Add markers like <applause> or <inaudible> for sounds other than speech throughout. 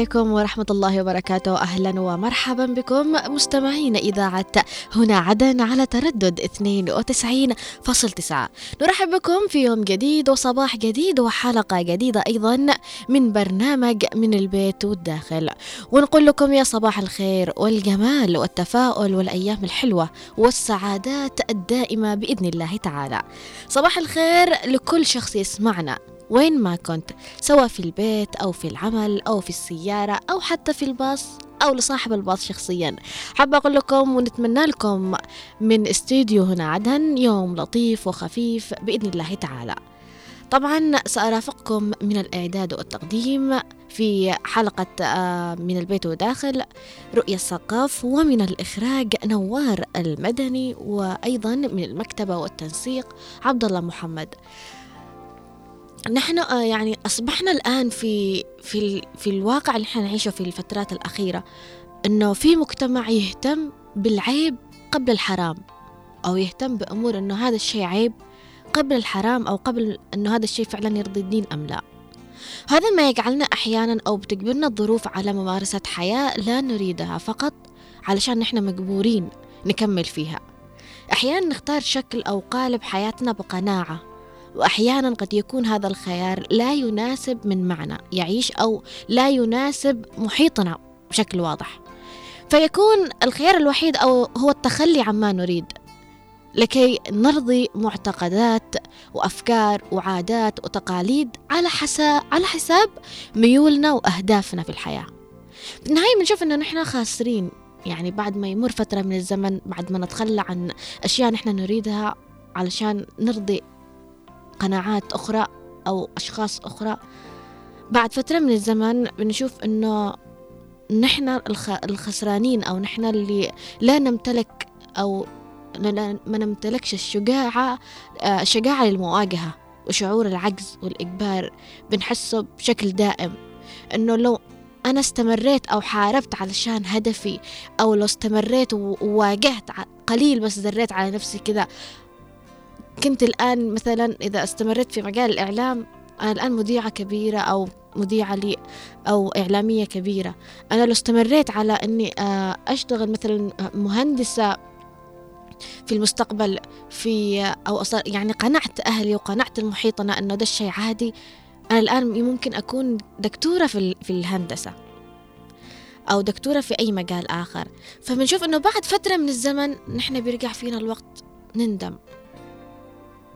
عليكم ورحمة الله وبركاته. أهلا ومرحبا بكم مستمعين إذاعة هنا عدن على تردد 92.9 نرحب بكم في يوم جديد وصباح جديد وحلقة جديدة أيضا من برنامج من البيت والداخل. ونقول لكم يا صباح الخير والجمال والتفاؤل والأيام الحلوة والسعادات الدائمة بإذن الله تعالى. صباح الخير لكل شخص يسمعنا. وين ما كنت سواء في البيت أو في العمل أو في السيارة أو حتى في الباص أو لصاحب الباص شخصيا. حابة أقول لكم ونتمنى لكم من استديو هنا عدن يوم لطيف وخفيف بإذن الله تعالى. طبعا سأرافقكم من الإعداد والتقديم في حلقة آه، من البيت وداخل رؤية الثقاف ومن الإخراج نوار المدني وأيضا من المكتبة والتنسيق عبد الله محمد. نحن آه، يعني أصبحنا الآن في في في الواقع اللي إحنا نعيشه في الفترات الأخيرة إنه في مجتمع يهتم بالعيب قبل الحرام أو يهتم بأمور إنه هذا الشيء عيب قبل الحرام أو قبل إنه هذا الشيء فعلا يرضي الدين أم لا. هذا ما يجعلنا أحيانا أو بتجبرنا الظروف على ممارسة حياة لا نريدها فقط علشان نحن مجبورين نكمل فيها. أحيانا نختار شكل أو قالب حياتنا بقناعة. وأحيانا قد يكون هذا الخيار لا يناسب من معنى يعيش أو لا يناسب محيطنا بشكل واضح. فيكون الخيار الوحيد أو هو التخلي عما نريد لكي نرضي معتقدات وأفكار وعادات وتقاليد على حساب على حساب ميولنا وأهدافنا في الحياة. في النهايه بنشوف إنه نحن خاسرين يعني بعد ما يمر فترة من الزمن بعد ما نتخلى عن أشياء نحن نريدها علشان نرضي قناعات أخرى أو أشخاص أخرى. بعد فترة من الزمن بنشوف إنه نحن الخسرانين أو نحن اللي لا نمتلك أو ما نمتلكش الشجاعة آه، الشجاعة للمواجهة وشعور العجز والإجبار. بنحسه بشكل دائم إنه لو أنا استمريت أو حاربت علشان هدفي أو لو استمريت وواجهت قليل بس دريت على نفسي كذا كنت الآن مثلا إذا استمريت في مجال الإعلام أنا الآن مذيعة كبيرة أو مذيعة لي أو إعلامية كبيرة. أنا لو استمريت على أني آه، أشتغل مثلا مهندسة في المستقبل في أو أصار يعني قنعت أهلي وقنعت المحيطنا أنه ده الشيء عادي أنا الآن ممكن أكون دكتورة في الهندسة أو دكتورة في أي مجال آخر. فبنشوف أنه بعد فترة من الزمن نحن بيرجع فينا الوقت نندم.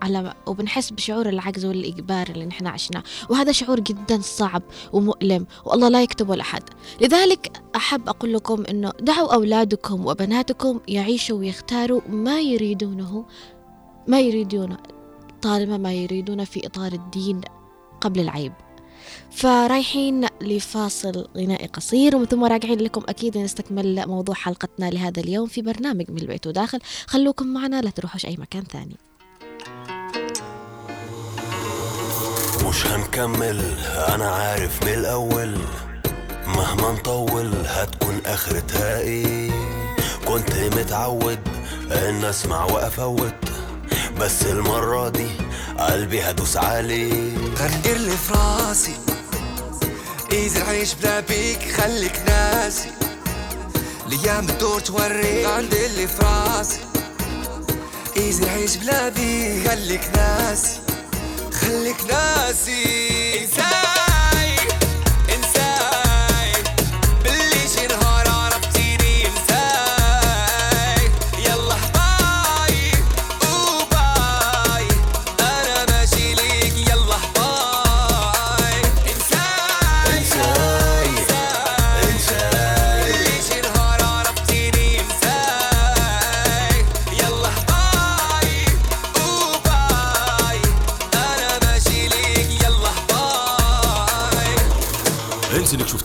على وبنحس بشعور العجز والإجبار اللي نحن عشناه. وهذا شعور جدا صعب ومؤلم والله لا يكتبه لأحد لذلك أحب أقول لكم أنه دعوا أولادكم وبناتكم يعيشوا ويختاروا ما يريدونه ما يريدونه طالما ما يريدون في إطار الدين قبل العيب. فرايحين لفاصل غنائي قصير ومن ثم راجعين لكم أكيد نستكمل موضوع حلقتنا لهذا اليوم في برنامج من البيت وداخل. خلوكم معنا لا تروحوش أي مكان ثاني. مش هنكمل. أنا عارف من الأول مهما نطول هتكون اخرتها إيه كنت متعود إن أسمع وأفوت بس المرة دي قلبي هدوس عليه غنجر لي في راسي ايزي العيش بلا بيك خليك ناسي. الأيام بتدور توريك غنجر لي في راسي. ايزي العيش بلا بيك خليك ناسي. خليك ناسي.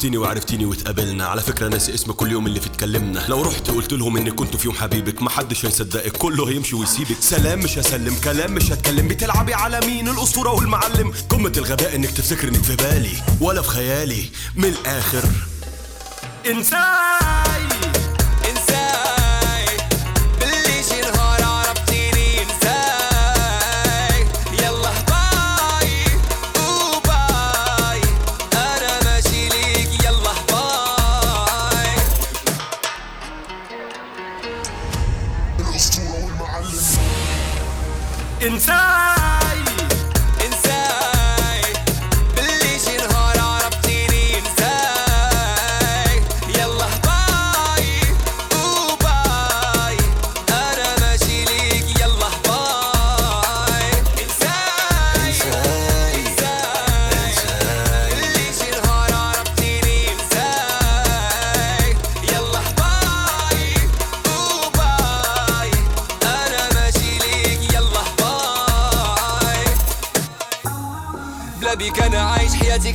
شفتيني وعرفتيني واتقابلنا. على فكرة ناسي اسمك كل يوم اللي في اتكلمنا. لو رحت قلت لهم إني كنت في يوم حبيبك محدش هيصدقك كله هيمشي ويسيبك. سلام مش هسلم. كلام مش هتكلم. بتلعبي على مين؟ الأسطورة والمعلم. قمة الغباء إنك تفتكر إنك في بالي. ولا في خيالي. من الآخر. إنسان!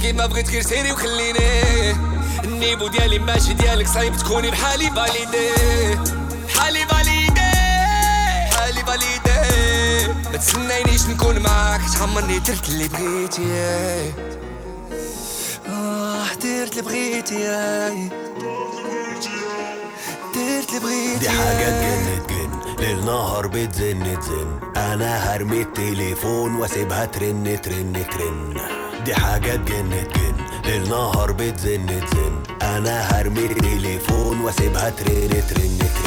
كيما بغيت غير سيري وخليني. النيبو ديالي ماشي ديالك صعيب تكوني بحالي فاليدي بحالي فاليدي بحالي فاليدي ما تسنينيش نكون معاك تحمرني درت اللي بغيتي. آه درت اللي بغيتي. درت اللي بغيتي. دي حاجة تجن تجن ليل نهار بتزن تزن أنا هرمي التليفون وأسيبها ترن ترن ترن. دي حاجة تجن تجن. ليل نهار بتزن تزن. أنا هرمي التليفون وأسيبها ترن ترن ترن.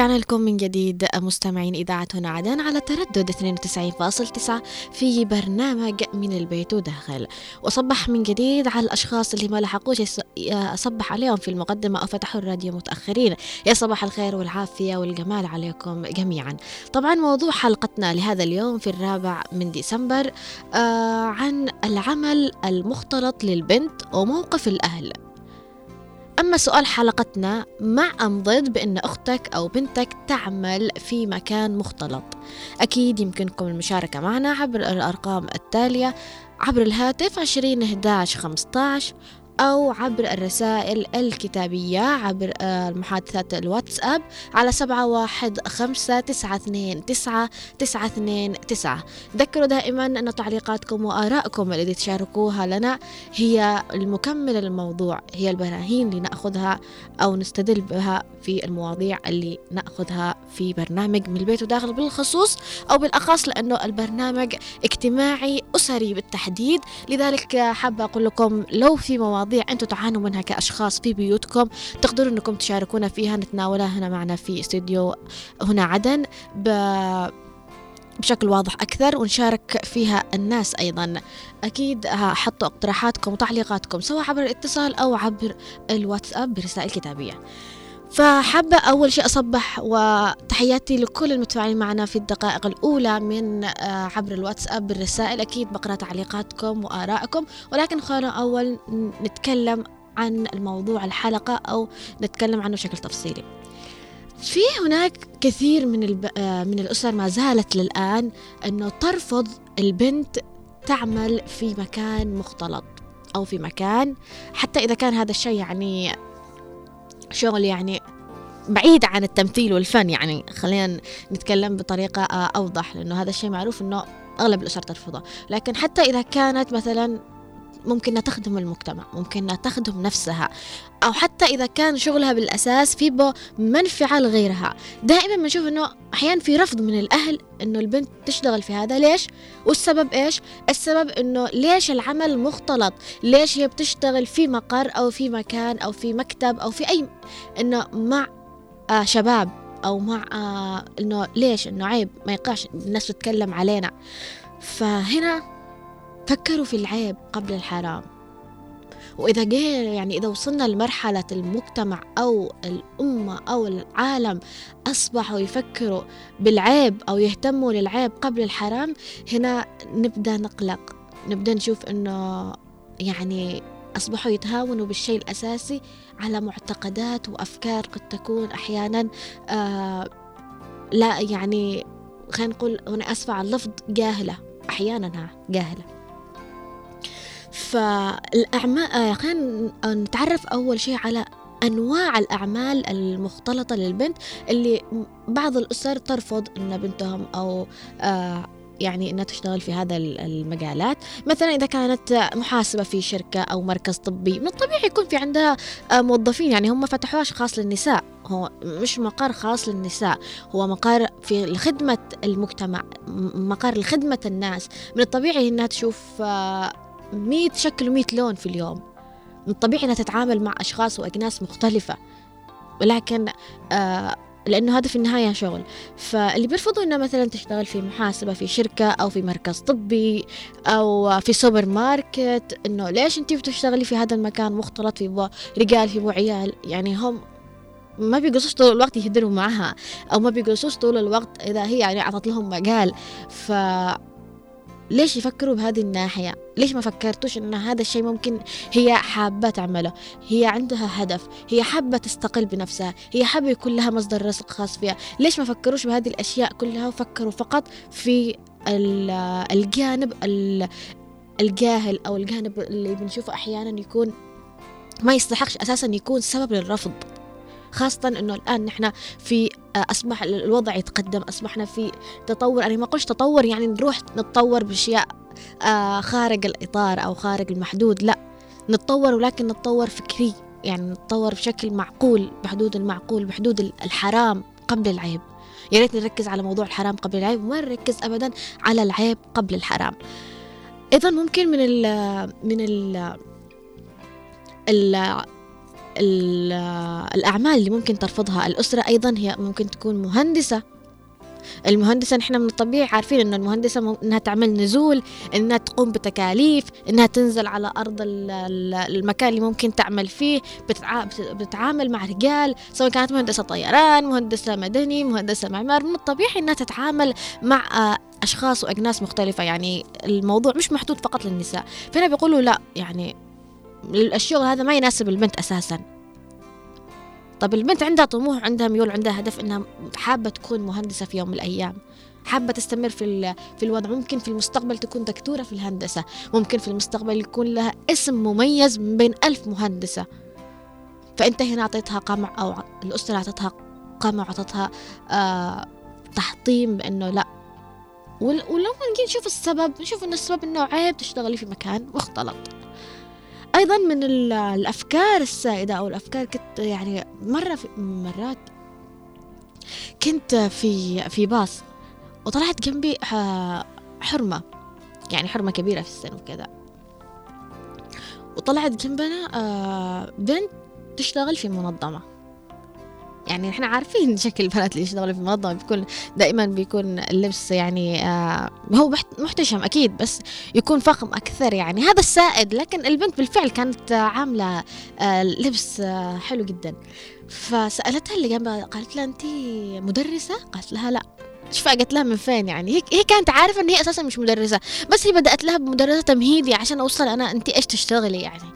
ورجعنا لكم من جديد. مستمعين إذاعة هنا عدن على تردد 92.9 في برنامج من البيت وداخل. وصبح من جديد على الأشخاص اللي ما لحقوش أصبح عليهم في المقدمة أو فتحوا الراديو متأخرين. يا صباح الخير والعافية والجمال عليكم جميعا. طبعا موضوع حلقتنا لهذا اليوم في الرابع من ديسمبر آه عن العمل المختلط للبنت وموقف الأهل. أما سؤال حلقتنا مع أم ضد بأن أختك أو بنتك تعمل في مكان مختلط؟ أكيد يمكنكم المشاركة معنا عبر الأرقام التالية عبر الهاتف 20 11 15 أو عبر الرسائل الكتابية عبر آه، المحادثات الواتساب على سبعة واحد خمسة تسعة اثنين تسعة تسعة اثنين تسعة. ذكروا دائما أن تعليقاتكم وآرائكم التي تشاركوها لنا هي المكملة للموضوع هي البراهين اللي نأخذها أو نستدل بها في المواضيع اللي نأخذها في برنامج من البيت وداخل بالخصوص أو بالأخص لأنه البرنامج اجتماعي أسري بالتحديد. لذلك حابة أقول لكم لو في مواضيع أنتم تعانوا منها كأشخاص في بيوتكم تقدروا أنكم تشاركونا فيها نتناولها هنا معنا في استوديو هنا عدن ب... بشكل واضح أكثر ونشارك فيها الناس أيضا. أكيد حطوا اقتراحاتكم وتعليقاتكم سواء عبر الاتصال أو عبر الواتساب برسائل كتابية. فحابة أول شيء أصبح وتحياتي لكل المتفاعلين معنا في الدقائق الأولى من آه، عبر الواتساب بالرسائل أكيد بقرأ تعليقاتكم وآرائكم ولكن خلونا أول نتكلم عن الموضوع الحلقة أو نتكلم عنه بشكل تفصيلي في هناك كثير من. آه، من الأسر ما زالت للآن أنه ترفض البنت تعمل في مكان مختلط أو في مكان حتى إذا كان هذا الشيء يعني شغل يعني بعيد عن التمثيل والفن يعني خلينا نتكلم بطريقة آه، أوضح لأنه هذا الشيء معروف أنه أغلب الأسر ترفضه. لكن حتى إذا كانت مثلا ممكن تخدم المجتمع ممكن تخدم نفسها أو حتى إذا كان شغلها بالأساس في به منفعة لغيرها. دائما بنشوف إنه أحيانا في رفض من الأهل إنه البنت تشتغل في هذا. ليش؟ والسبب إيش؟ السبب إنه ليش العمل مختلط؟ ليش هي بتشتغل في مقر أو في مكان أو في مكتب أو في أي إنه مع آه شباب أو مع آه إنه ليش؟ إنه عيب ما يقاش الناس تتكلم علينا. فهنا فكروا في العيب قبل الحرام. وإذا جينا يعني إذا وصلنا لمرحلة المجتمع أو الأمة أو العالم أصبحوا يفكروا بالعيب أو يهتموا للعيب قبل الحرام هنا نبدأ نقلق. نبدأ نشوف إنه يعني أصبحوا يتهاونوا بالشيء الأساسي على معتقدات وأفكار قد تكون أحيانا آه لا يعني خلينا نقول أنا أسفة على اللفظ جاهلة أحيانا جاهلة. فالأعمال خلينا نتعرف أول شيء على أنواع الأعمال المختلطة للبنت اللي بعض الأسر ترفض أن بنتهم أو آه يعني إنها تشتغل في هذا المجالات. مثلا إذا كانت محاسبة في شركة أو مركز طبي من الطبيعي يكون في عندها آه، موظفين. يعني هم فتحوهاش خاص للنساء. هو مش مقر خاص للنساء. هو مقر في خدمة المجتمع مقر لخدمة الناس. من الطبيعي إنها تشوف آه، مية شكل ومية لون في اليوم. من الطبيعي إنها تتعامل مع أشخاص وأجناس مختلفة. ولكن آه لأنه هذا في النهاية شغل. فاللي بيرفضوا إنها مثلا تشتغل في محاسبة في شركة أو في مركز طبي أو في سوبر ماركت إنه ليش أنت بتشتغلي في هذا المكان مختلط في رجال في بو عيال؟ يعني هم ما بيقصوش طول الوقت يهدروا معها أو ما بيقصوش طول الوقت إذا هي يعني أعطت لهم مجال. ف ليش يفكروا بهذه الناحية؟ ليش ما فكرتوش إن هذا الشيء ممكن هي حابة تعمله؟ هي عندها هدف، هي حابة تستقل بنفسها، هي حابة يكون لها مصدر رزق خاص فيها، ليش ما فكروش بهذه الأشياء كلها وفكروا فقط في الجانب الجاهل أو الجانب اللي بنشوفه أحيانا يكون ما يستحقش أساسا يكون سبب للرفض خاصة أنه الآن نحن في آه، أصبح الوضع يتقدم أصبحنا في تطور أنا ما قلت تطور يعني نروح نتطور بأشياء آه، خارج الإطار أو خارج المحدود لا. نتطور ولكن نتطور فكري يعني نتطور بشكل معقول بحدود المعقول بحدود الحرام قبل العيب. يا ريت نركز على موضوع الحرام قبل العيب وما نركز ابدا على العيب قبل الحرام. أيضا ممكن من ال من ال الأعمال اللي ممكن ترفضها الأسرة أيضا هي ممكن تكون مهندسة. المهندسة نحن من الطبيعي عارفين أن المهندسة إنها تعمل نزول إنها تقوم بتكاليف إنها تنزل على أرض المكان اللي ممكن تعمل فيه بتتعامل مع رجال سواء كانت مهندسة طيران مهندسة مدني مهندسة معمار من الطبيعي إنها تتعامل مع أشخاص وأجناس مختلفة. يعني الموضوع مش محدود فقط للنساء. فهنا بيقولوا لا يعني الشغل هذا ما يناسب البنت أساسا. طب البنت عندها طموح عندها ميول عندها هدف إنها حابة تكون مهندسة في يوم من الأيام. حابة تستمر في في الوضع. ممكن في المستقبل تكون دكتورة في الهندسة. ممكن في المستقبل يكون لها اسم مميز من بين ألف مهندسة. فأنت هنا أعطيتها قمع أو الأسرة أعطتها قمع واعطتها آه تحطيم بأنه لا. ولما نجي نشوف السبب نشوف إن السبب إنه عيب تشتغلي في مكان مختلط. أيضا من الأفكار السائدة أو الأفكار كنت يعني مرة في مرات كنت في في باص وطلعت جنبي حرمة يعني حرمة كبيرة في السن وكذا وطلعت جنبنا آه، بنت تشتغل في منظمة. يعني إحنا عارفين شكل البنات اللي يشتغلوا في منظمة بيكون دائما بيكون اللبس يعني آه هو محتشم أكيد بس يكون فخم أكثر يعني. هذا السائد لكن البنت بالفعل كانت عاملة آه لبس آه حلو جدا. فسألتها اللي جنبها قالت لها انت مدرسة؟ قالت لها لا. إيش قالت لها من فين يعني؟ هي هي كانت عارفة إن هي أساسا مش مدرسة بس هي بدأت لها بمدرسة تمهيدي عشان أوصل أنا انت إيش تشتغلي يعني.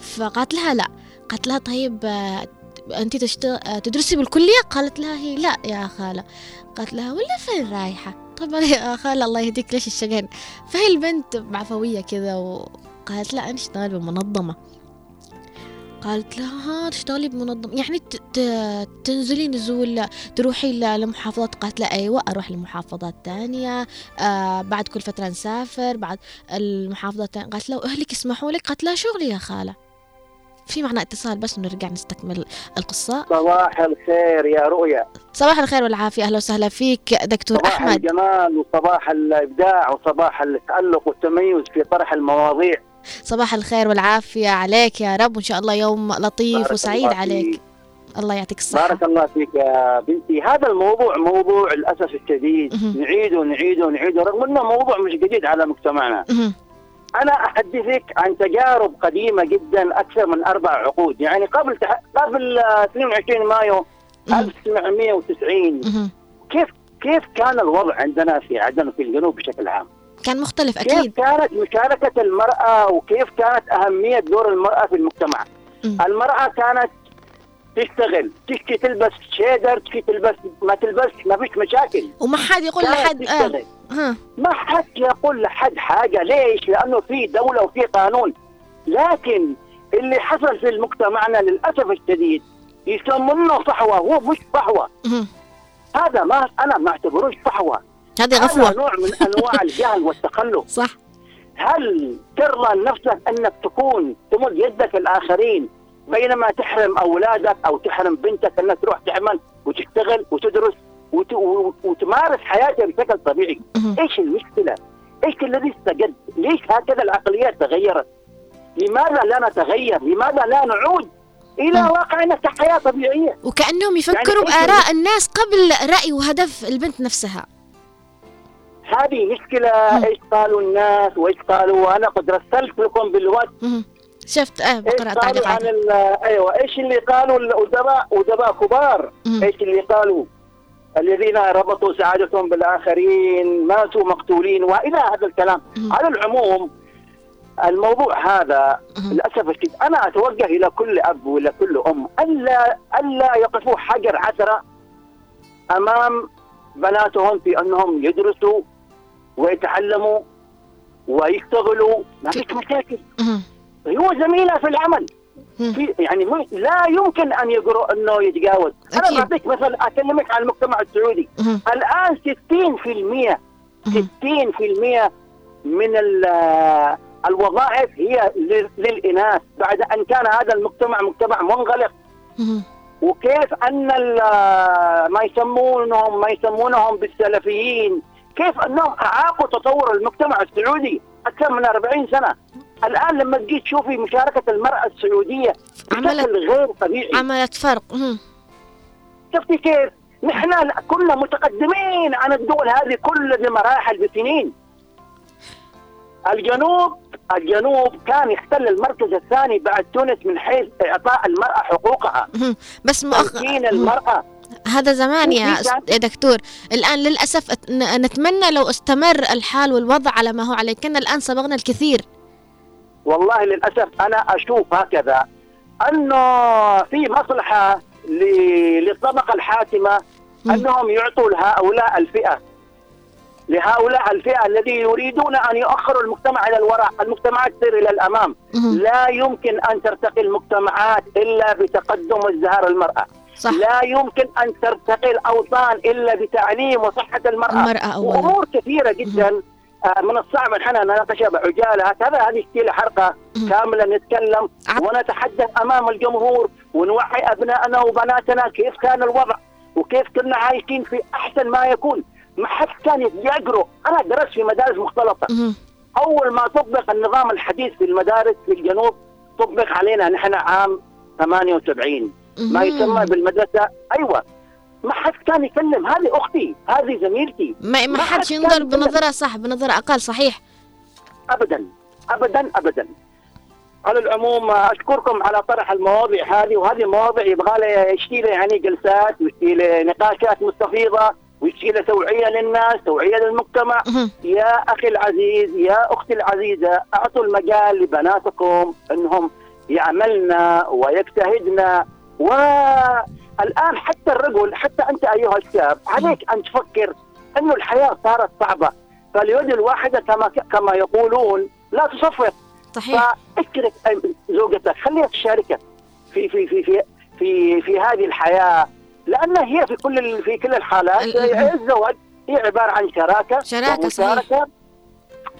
فقالت لها لا. قالت لها طيب آه، أنت تشتغل تدرسي بالكلية؟ قالت لها هي لا يا خالة. قالت لها ولا فين رايحة؟ طبعا يا خالة الله يهديك ليش الشقن فهي البنت بعفوية كذا وقالت لا أنا أشتغل بمنظمة. قالت لها ها تشتغلي بمنظمة. يعني تنزلي نزول تروحي لمحافظات؟ قالت لها أيوة أروح لمحافظات تانية. آه بعد كل فترة نسافر بعد المحافظات قالت لها أهلك يسمحوا لك؟ قالت لها شغلي يا خالة. في معنا اتصال بس نرجع نستكمل القصة؟ صباح الخير يا رؤيا. صباح الخير والعافية أهلا وسهلا فيك دكتور صباح أحمد. صباح الجمال وصباح الإبداع وصباح التألق والتميز في طرح المواضيع. صباح الخير والعافية عليك يا رب وإن شاء الله يوم لطيف وسعيد عليك. فيك. الله يعطيك الصحة. بارك الله فيك يا بنتي. هذا الموضوع موضوع للأسف الشديد. نعيده نعيده نعيده رغم أنه موضوع مش جديد على مجتمعنا. أنا أحدثك عن تجارب قديمة جدا أكثر من أربع عقود. يعني قبل تح... قبل 22 مايو 1990 كيف كيف كان الوضع عندنا في عدن وفي الجنوب بشكل عام؟ كان مختلف أكيد. كيف كانت مشاركة المرأة وكيف كانت أهمية دور المرأة في المجتمع؟ المرأة كانت تشتغل تشتي تلبس شيدر تشتي تلبس ما تلبس ما فيش مشاكل. وما حد يقول لحد آه. ما حد يقول لحد حاجة. ليش؟ لأنه في دولة وفي قانون. لكن اللي حصل في مجتمعنا للأسف الشديد يسمونه صحوة هو مش صحوة هذا ما أنا ما أعتبروش صحوة هذه هذا غفوة. نوع من أنواع <laughs> الجهل والتخلف. صح. هل ترضى لنفسك أنك تكون تمد يدك الآخرين بينما تحرم أولادك أو تحرم بنتك انها تروح تعمل وتشتغل وتدرس وت... وتمارس حياتها بشكل طبيعي. إيش المشكلة؟ إيش الذي استجد؟ ليش هكذا العقليات تغيرت؟ لماذا لا نتغير؟ لماذا لا نعود إلى. واقعنا كحياة طبيعية؟ وكأنهم يفكروا يعني بآراء الناس قبل رأي وهدف البنت نفسها هذه مشكلة. إيش قالوا الناس وإيش قالوا وأنا قد رسلت لكم بالواتس مهم. شفت آه عن تعليقات أيوه إيش اللي قالوا الأدباء أدباء كبار. إيش اللي قالوا الذين ربطوا سعادتهم بالآخرين ماتوا مقتولين وإلى هذا الكلام. على العموم الموضوع هذا. للأسف الشديد أنا أتوجه إلى كل أب وإلى كل أم الا ألا يقفوا حجر عثره أمام بناتهم في أنهم يدرسوا ويتعلموا ويشتغلوا ما فيش مشاكل. هو زميلة في العمل يعني مو- لا يمكن أن يقرأ إنه يتجاوز أنا أكيد. بعطيك مثل أكلمك عن المجتمع السعودي. الآن 60% مهم. 60% من ال- الوظائف هي لل- للإناث بعد أن كان هذا المجتمع مجتمع منغلق. وكيف أن ما يسمونهم ما يسمونهم بالسلفيين كيف أنهم أعاقوا تطور المجتمع السعودي أكثر من 40 سنة الآن لما تجي تشوفي مشاركة المرأة السعودية بشكل غير طبيعي. عملت فرق. شفتي كيف؟ نحن كنا متقدمين. عن الدول هذه كلها بمراحل بسنين. الجنوب الجنوب كان يحتل المركز الثاني بعد تونس من حيث إعطاء المرأة حقوقها. بس مؤخ... تمكين المرأة. هذا زمان يا دكتور. الآن للأسف أت- ن- نتمنى لو استمر الحال والوضع على ما هو عليه كنا الآن سبقنا الكثير. والله للأسف أنا أشوف هكذا انه في مصلحة للطبقة الحاكمة. أنهم يعطوا لهؤلاء الفئة لهؤلاء الفئة الذي يريدون أن يؤخروا المجتمع إلى الوراء، المجتمعات تصير إلى الأمام،. لا يمكن أن ترتقي المجتمعات إلا بتقدم وازدهار المرأة، صح. لا يمكن أن ترتقي الأوطان إلا بتعليم وصحة المرأة، المرأة أولا. وأمور كثيرة جدا من الصعب أن إحنا نناقشها بعجاله هذا هذه كثير حلقه. كاملة نتكلم ونتحدث أمام الجمهور ونوعي أبنائنا وبناتنا كيف كان الوضع وكيف كنا عايشين في أحسن ما يكون ما حد كان يقرأ أنا درست في مدارس مختلطة. أول ما طبق النظام الحديث في المدارس في الجنوب طبق علينا نحن عام 78 ما. يسمى بالمدرسة أيوه ما حد كان يكلم هذه أختي هذه زميلتي ما, ما حدش حد ينظر. بنظرة صح بنظرة أقل صحيح ابدا ابدا ابدا على العموم أشكركم على طرح المواضيع هذه وهذه مواضيع يبغى لها يعني جلسات ويشتي نقاشات مستفيضة ويشتي توعية للناس توعية للمجتمع. يا أخي العزيز يا أختي العزيزة أعطوا المجال لبناتكم إنهم يعملن ويجتهدن والان حتى الرجل حتى أنت أيها الشاب عليك أن تفكر أنه الحياة صارت صعبة. فاليد الواحده كما كما يقولون لا تصفق صحيح. فاشترك زوجتك. خليها تشاركك في في في في في في هذه الحياة. لأن هي في كل في كل الحالات ال- ال- الزواج. هي عبارة عن شراكة شراكة، صحيح.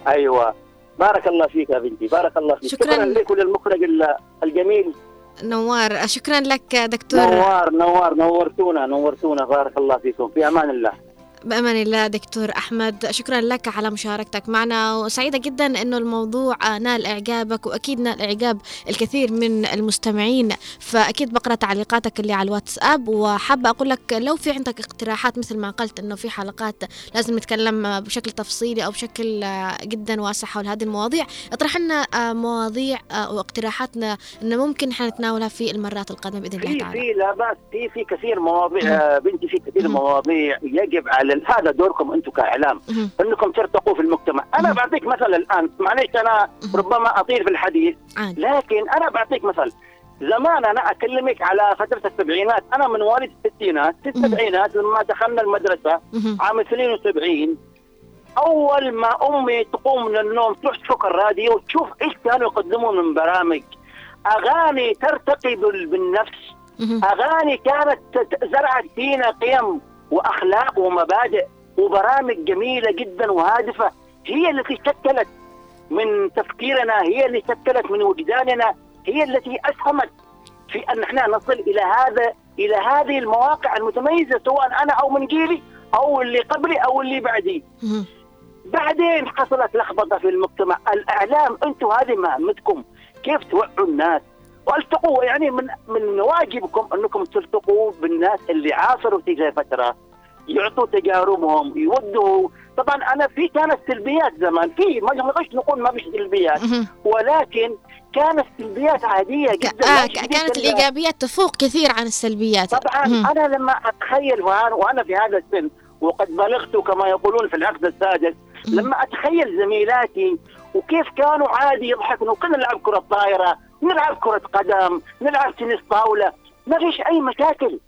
أيوه. بارك الله فيك يا بنتي. بارك الله فيك. شكراً. شكرا لك وللمخرج ال- الجميل. نوار شكرا لك دكتور. نوار نوار نورتونا نورتونا. بارك الله فيكم. في أمان الله. بأمان الله دكتور أحمد. شكرا لك على مشاركتك معنا. وسعيدة جدا أنه الموضوع نال إعجابك وأكيد نال إعجاب الكثير من المستمعين. فأكيد بقرأ تعليقاتك اللي على الواتساب. وحابة أقول لك لو في عندك اقتراحات مثل ما قلت أنه في حلقات لازم نتكلم بشكل تفصيلي أو بشكل جدا واسع حول هذه المواضيع اطرح لنا مواضيع واقتراحاتنا أنه ممكن إحنا نتناولها في المرات القادمة بإذن الله تعالى في لا بأس في في كثير مواضيع بنتي في كثير. مواضيع يجب على هذا دوركم أنتم كإعلام. أنكم ترتقوا في المجتمع، أنا مم. بعطيك مثل الآن معلش أنا مم. ربما أطيل في الحديث لكن أنا بعطيك مثل زمان أنا أكلمك على فترة السبعينات، أنا من مواليد الستينات، في. السبعينات لما دخلنا المدرسة. عام 72 أول ما أمي تقوم من النوم تروح تفك الراديو وتشوف إيش كانوا يقدمون من برامج أغاني ترتقي بال- بالنفس. أغاني كانت زرعت فينا قيم وأخلاق ومبادئ وبرامج جميلة جدا وهادفة هي التي شكلت من تفكيرنا هي اللي شكلت من وجداننا هي التي أسهمت في أن إحنا نصل إلى هذا إلى هذه المواقع المتميزة سواء أنا أو من جيلي أو اللي قبلي أو اللي بعدي. بعدين حصلت لخبطة في المجتمع، الإعلام أنتم هذه مهمتكم. كيف توعوا الناس؟ والتقوا يعني من من واجبكم أنكم تلتقوا بالناس اللي عاصروا تلك الفترة يعطوا تجاربهم يودوا. طبعا أنا في كانت سلبيات زمان في ما نقدرش نقول ما فيش سلبيات ولكن كانت سلبيات عادية جدا آه كانت الإيجابيات تفوق كثير عن السلبيات. طبعا مم. أنا لما أتخيل وأنا في هذا السن وقد بلغت كما يقولون في العقد السادس لما أتخيل زميلاتي وكيف كانوا عادي يضحكون وكنا نلعب كرة طايرة نلعب كرة قدم نلعب تنس طاولة ما فيش أي مشاكل.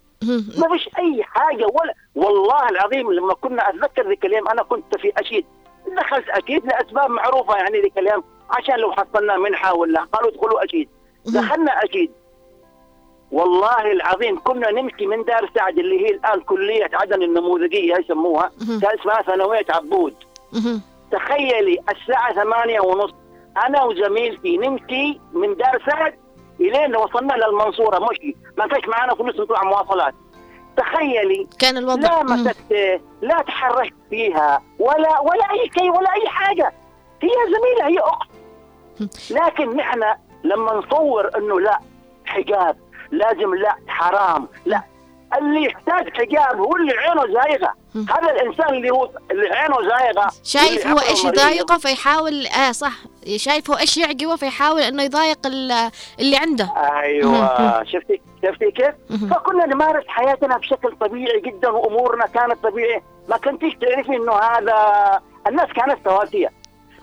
ما فيش أي حاجة ولا والله العظيم لما كنا أتذكر ذيك الأيام أنا كنت في أشيد. دخلت أكيد لأسباب معروفة يعني ذيك الأيام عشان لو حصلنا منحة ولا قالوا ادخلوا أشيد. دخلنا أشيد. والله العظيم كنا نمشي من دار سعد اللي هي الآن كلية عدن النموذجية يسموها كان اسمها ثانوية عبود. تخيلي الساعة ثمانية ونص أنا وزميلتي نمشي من دار سعد الين وصلنا للمنصوره مشي ما كانش معنا فلوس نطلع مواصلات. تخيلي. كان الوضع. لا مسكت لا تحركت فيها. ولا ولا أي شيء ولا أي حاجة. هي زميلة هي أخت. لكن نحن لما نصور إنه لا حجاب لازم لا حرام لا اللي يحتاج حجاب هو اللي عينه زايغة. هذا الإنسان اللي هو اللي عينه زايغة. شايف هو إيش يضايقه فيحاول آه صح. شايف هو إيش يعجبه فيحاول إنه يضايق اللي عنده. أيوه. شفتي؟ شفتي كيف؟ فكنا نمارس حياتنا بشكل طبيعي جدا وأمورنا كانت طبيعية. ما كنتيش تعرفي إنه هذا الناس كانت سواسيه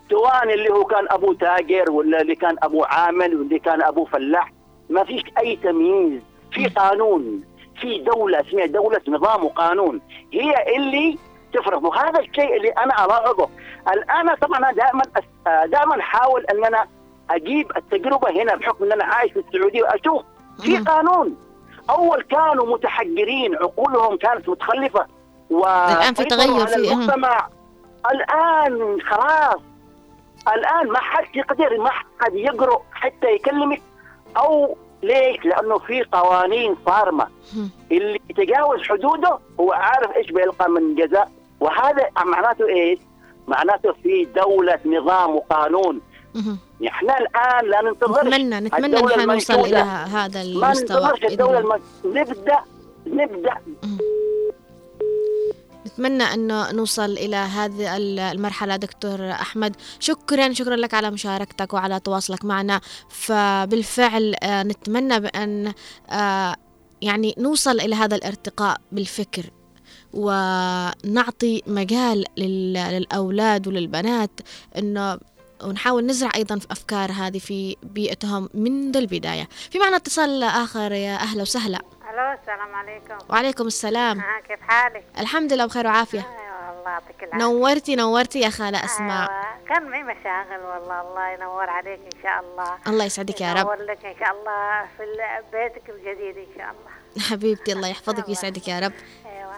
سواء اللي هو كان أبو تاجر ولا اللي كان أبو عامل واللي كان أبو فلاح. ما فيش أي تمييز. في قانون. في دولة اسمها دولة نظام وقانون. هي اللي تفرض. وهذا الشيء اللي أنا ألاحظه. الآن طبعا أنا دائما دائما أحاول إن أنا أجيب التجربة هنا بحكم إن أنا عايش في السعودية وأشوف في قانون. أول كانوا متحجرين عقولهم كانت متخلفة الآن في تغير في المجتمع. الآن خلاص. الآن ما حد يقدر ما حد يقرأ حتى يكلمك أو ليش؟ لأنه في قوانين صارمه اللي يتجاوز حدوده هو عارف إيش بيلقى من جزاء. وهذا معناته إيش؟ معناته في دولة نظام وقانون. إحنا الآن لا ننتظر نتمنى نتمنى ان إحنا نوصل إلى هذا المستوى ما ننتظرش الدولة. نبدا نبدأ. نتمنى أنه نوصل إلى هذه المرحلة دكتور أحمد. شكرا شكرا لك على مشاركتك وعلى تواصلك معنا. فبالفعل نتمنى بأن يعني نوصل إلى هذا الارتقاء بالفكر ونعطي مجال للأولاد وللبنات أنه ونحاول نزرع أيضا في أفكار هذه في بيئتهم منذ البداية. في معنا اتصال آخر يا أهلا وسهلا. ألو السلام عليكم. وعليكم السلام. آه كيف حالك؟ الحمد لله بخير وعافية. أيوه الله يعطيك العافية. نورتي نورتي يا خالة أسماء. أيوة. كان معي مشاغل والله الله ينور عليك إن شاء الله. الله يسعدك يا رب. ينور لك إن شاء الله في بيتك الجديد إن شاء الله. <laughs> حبيبتي الله يحفظك <laughs> ويسعدك يا رب. أيوه.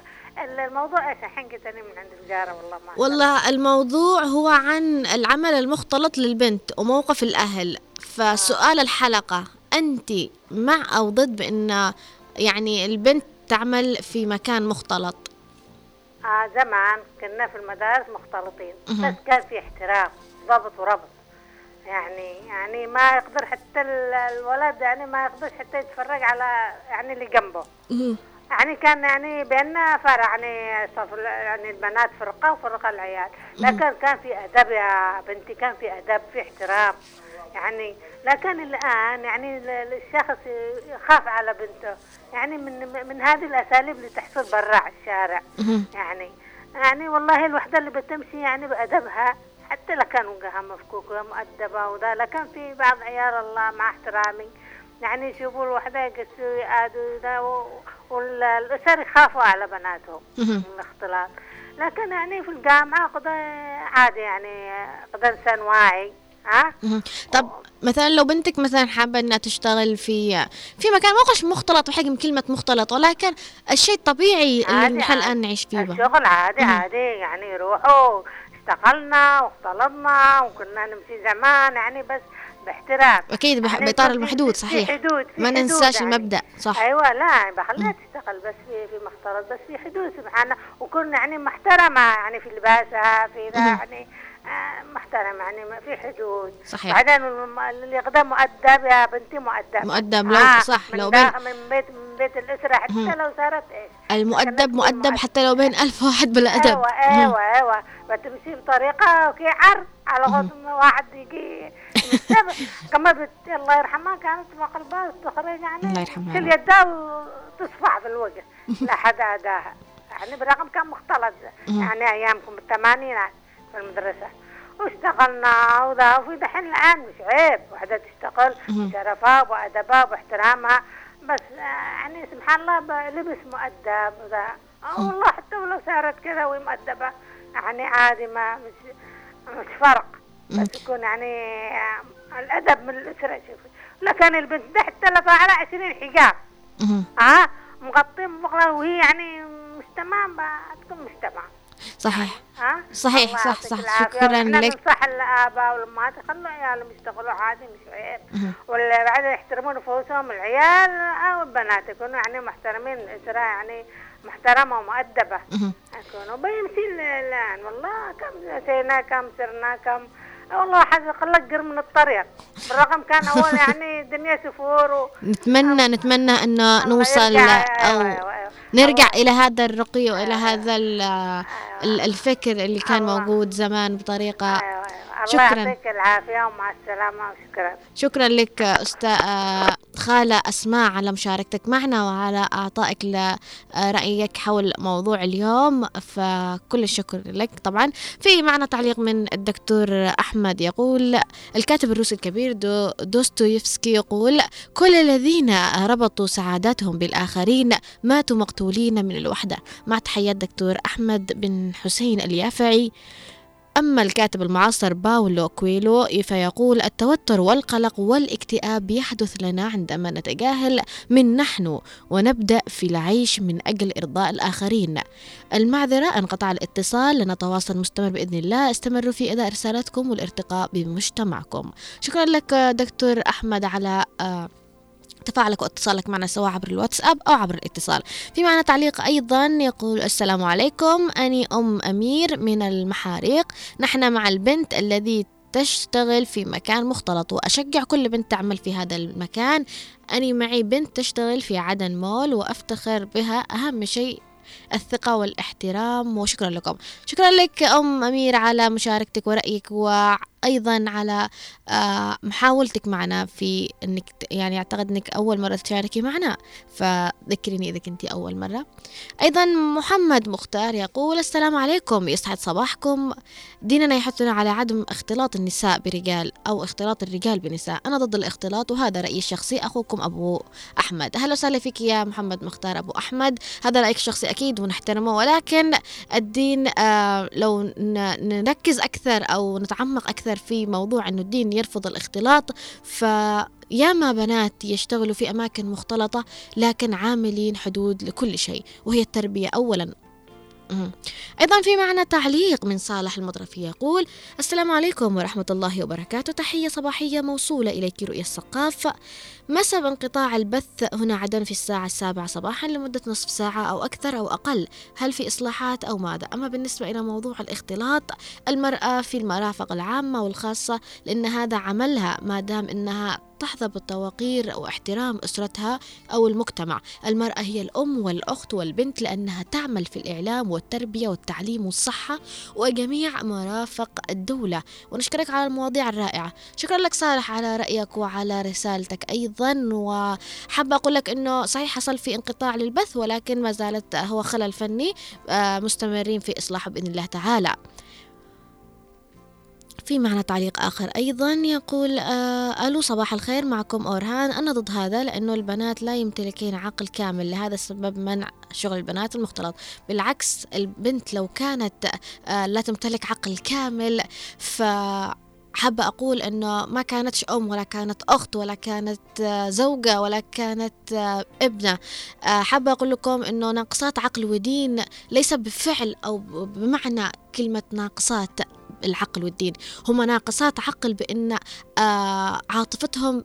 الموضوع إيش؟ الحين قلت من عند الجارة والله ما والله الموضوع هو عن العمل المختلط للبنت وموقف الأهل. فسؤال الحلقة أنت مع أو ضد بأن يعني البنت تعمل في مكان مختلط. آه زمان كنا في المدارس مختلطين بس كان في احترام ضبط وربط. يعني يعني ما يقدر حتى الولد يعني ما يقدرش حتى يتفرج على يعني اللي جنبه. يعني كان يعني بيننا فرع يعني صف يعني البنات فرقة وفرقة العيال. لكن كان في أدب يا بنتي كان في أدب في احترام. يعني لكن الآن يعني الشخص يخاف على بنته. يعني من من هذه الأساليب اللي تحصل برا الشارع. يعني يعني والله الوحدة اللي بتمشي يعني بأدبها حتى لو كان وجهها مفكوك ومؤدبة وذا لكن في بعض عيال الله مع احترامي. يعني يشوفوا الوحدة يقسوا يقعدوا ذا والأسر يخافوا على بناتهم من الاختلاط. لكن يعني في الجامعة قد عادي يعني قد إنسان واعي. ها طب مثلا لو بنتك مثلا حابة إنها تشتغل في في مكان ما قش مختلط بحجم كلمة مختلط ولكن الشيء الطبيعي اللي نحن. الآن نعيش فيه. الشغل عادي مم. عادي يعني روحوا اشتغلنا واختلطنا وكنا نمشي زمان يعني بس باحترام أكيد بح- يعني في- المحدود صحيح حدود ما ننساش يعني. المبدأ صح أيوه لا بخليها تشتغل بس في في مختلط بس في حدود سبحانه وكنا يعني محترمة يعني في لباسها في ذا. يعني آه، محترمه يعني ما في حدود صحيح. بعدين اللي يقدر مؤدب يا بنتي مؤدب مؤدب لو- صح، من لو بين- من بيت من بيت الأسرة حتى مم. لو صارت إيش المؤدب مؤدب. حتى لو بين ألف واحد بلا أدب أيوه أيوه أيوه بتمشي بطريقة كعر على غض ما واحد يجي. <laughs> كما بت... الله يرحمها كانت ما قلبها تخرج يعني الله يرحمها. تشيل يدها وتصفع في الوجه لا حدا أداها يعني بالرغم كان مختلط يعني أيامكم بالثمانينات في المدرسة. واشتغلنا وذا وفي دحين الآن مش عيب واحدة تشتغل. بشرفها وادبها واحترامها. بس آه، يعني سبحان الله لبس مؤدب وذا آه، والله حتى ولو صارت كذا وهي مؤدبة يعني عادي ما مش مش فرق. بس يكون يعني آه، الأدب من الأسرة شوفي لكن البنت ده حتى لو على 20 حجاب. ها مغطية مغلى وهي يعني مش تمام تكون مش تمام. صحيح. صحيح، صح، صح. شكراً لك. ننصح الاباء والأمهات. يخلوا عيالهم يشتغلوا عادي مش عيب. ولا بعد يحترمون نفوسهم العيال أو البنات يكونوا يعني محترمين الاسره يعني محترمة ومؤدبة. يكونوا بيمشي ال- الآن. والله كم اتينا كم سرنا كم والله حد قلقر من الطريق بالرغم كان أول <laughs> يعني الدنيا سفور و... نتمنى نتمنى انه نوصل أو أيوة أيوة أيوة. نرجع إلى هذا الرقي وإلى هذا الفكر اللي كان. موجود زمان بطريقة أيوة. الله شكراً. يعطيك العافية ومع السلامة وشكرا شكرا لك أستاذ خالة أسماء على مشاركتك معنا وعلى أعطائك رأيك حول موضوع اليوم فكل الشكر لك طبعا في معنا تعليق من الدكتور أحمد يقول الكاتب الروسي الكبير دو دوستويفسكي يقول كل الذين ربطوا سعادتهم بالآخرين ماتوا مقتولين من الوحدة مع تحيات دكتور أحمد بن حسين اليافعي أما الكاتب المعاصر باولو كويلو فيقول التوتر والقلق والاكتئاب يحدث لنا عندما نتجاهل من نحن ونبدأ في العيش من أجل إرضاء الآخرين. المعذرة انقطع الاتصال لنتواصل مستمر بإذن الله. استمروا في أداء رسالتكم والارتقاء بمجتمعكم. شكرا لك دكتور أحمد على آه تفاعلك واتصالك معنا سواء عبر الواتساب أو عبر الاتصال. في معنا تعليق أيضا يقول السلام عليكم أني أم أمير من المحاريق. نحن مع البنت الذي تشتغل في مكان مختلط وأشجع كل بنت تعمل في هذا المكان. أني معي بنت تشتغل في عدن مول وأفتخر بها. أهم شيء الثقة والاحترام وشكرا لكم. شكرا لك أم أمير على مشاركتك ورأيك وأيضا على آه، محاولتك معنا في أنك يعني أعتقد أنك أول مرة تشاركي معنا. فذكريني إذا كنتي أول مرة. أيضا محمد مختار يقول السلام عليكم يسعد صباحكم. ديننا يحثنا على عدم اختلاط النساء برجال أو اختلاط الرجال بنساء. أنا ضد الاختلاط وهذا رأيي الشخصي. أخوكم أبو أحمد. أهلا وسهلا فيك يا محمد مختار أبو أحمد. هذا رأيك الشخصي أكيد. ونحترمه ولكن الدين آه لو نركز أكثر أو نتعمق أكثر في موضوع أنه الدين يرفض الاختلاط فياما بنات يشتغلوا في أماكن مختلطة لكن عاملين حدود لكل شيء وهي التربية أولا. أيضا في معنا تعليق من صالح المطرفي يقول السلام عليكم ورحمة الله وبركاته تحية صباحية موصولة إليك رؤية الثقاف ما سبب انقطاع البث هنا عدن في الساعة السابعة صباحا لمدة نصف ساعة أو أكثر أو أقل. هل في إصلاحات أو ماذا؟ أما بالنسبة إلى موضوع الاختلاط المرأة في المرافق العامة والخاصة لأن هذا عملها ما دام إنها تحظى بالتوقير واحترام أسرتها أو المجتمع. المرأة هي الأم والأخت والبنت لأنها تعمل في الإعلام والتربية والتعليم والصحة وجميع مرافق الدولة. ونشكرك على المواضيع الرائعة. شكرا لك صالح على رأيك وعلى رسالتك أيضا. وحابة أقول لك أنه صحيح حصل في انقطاع للبث ولكن ما زالت هو خلل فني آه، مستمرين في إصلاحه بإذن الله تعالى. في معنا تعليق آخر أيضا يقول آه ألو صباح الخير معكم أورهان. أنا ضد هذا لأنه البنات لا يمتلكين عقل كامل لهذا السبب منع شغل البنات المختلط. بالعكس البنت لو كانت آه لا تمتلك عقل كامل ف حابة أقول أنه ما كانتش أم ولا كانت أخت ولا كانت آه، زوجة ولا كانت آه، ابنة. آه، حابة أقول لكم أنه ناقصات عقل ودين ليس بفعل أو بمعنى كلمة ناقصات العقل والدين. هم ناقصات عقل بأن عاطفتهم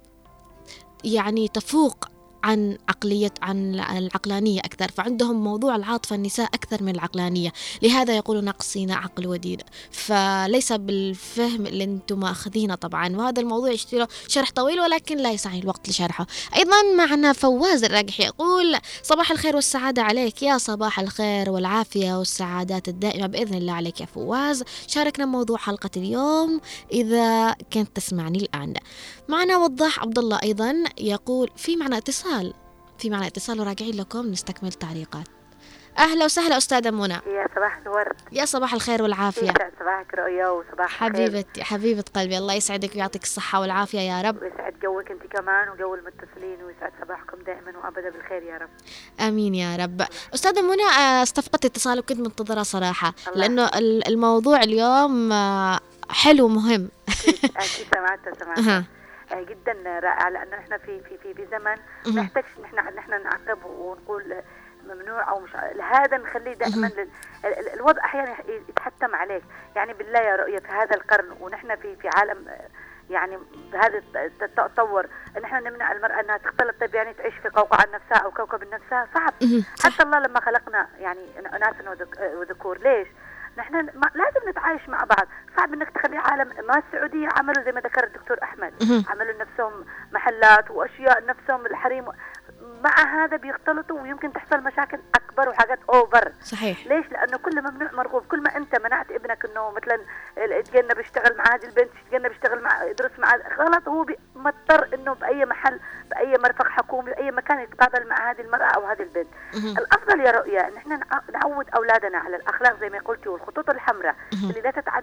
يعني تفوق عن عقلية عن العقلانية أكثر فعندهم موضوع العاطفة النساء أكثر من العقلانية. لهذا يقولون ناقصين عقل ودين. فليس بالفهم اللي أنتم مأخذينه طبعا وهذا الموضوع يشتري شرح طويل ولكن لا يسعني الوقت لشرحه. أيضا معنا فواز الراجح يقول صباح الخير والسعادة عليك يا صباح الخير والعافية والسعادات الدائمة بإذن الله عليك يا فواز. شاركنا موضوع حلقة اليوم إذا كنت تسمعني الآن. معنا وضاح عبد الله أيضا يقول في معنى اتصال في معنى اتصال وراجعين لكم نستكمل تعليقات أهلا وسهلا أستاذة منى. يا صباح الورد. يا صباح الخير والعافية. يسعد صباحك رؤيا وصباح حبيبتي حبيبة قلبي الله يسعدك ويعطيك الصحة والعافية يا رب. ويسعد جوك انت كمان وجو المتصلين ويسعد صباحكم دائما وابدا بالخير يا رب. آمين يا رب. أستاذة منى آه، استفقدت اتصال وكنت منتظرة صراحة لأنه الموضوع اليوم آه، حلو مهم. أكيد سمعتها سمعتها. جدا رائع لأنه إحنا في في في في زمن ما نحتاجش نحن نحن نعقب ونقول ممنوع أو مش هذا نخليه دائما الوضع أحيانا يتحتم عليك. يعني بالله يا رؤية في هذا القرن ونحن في في عالم يعني بهذا التطور إن إحنا نمنع المرأة إنها تختلط طيب يعني تعيش في قوقعة نفسها أو كوكب نفسها؟ صعب. حتى الله لما خلقنا يعني اناث وذكور ليش؟ نحن لازم نتعايش مع بعض. صعب انك تخلي عالم ما السعودية عملوا زي ما ذكر الدكتور أحمد. عملوا نفسهم محلات وأشياء نفسهم الحريم. مع هذا بيختلطوا ويمكن تحصل مشاكل أكبر وحاجات اوفر صحيح. ليش؟ لأنه كل ممنوع مرغوب. كل ما أنت منعت ابنك إنه مثلا يتجنب يشتغل مع هذه البنت يتجنب يشتغل مع يدرس مع غلط. هو مضطر إنه بأي محل بأي مرفق حكومي بأي مكان يتقابل مع هذه المرأة أو هذه البنت. الأفضل يا رؤيا إن إحنا نعود أولادنا على الأخلاق زي ما قلتي والخطوط الحمراء اللي لا تتعدى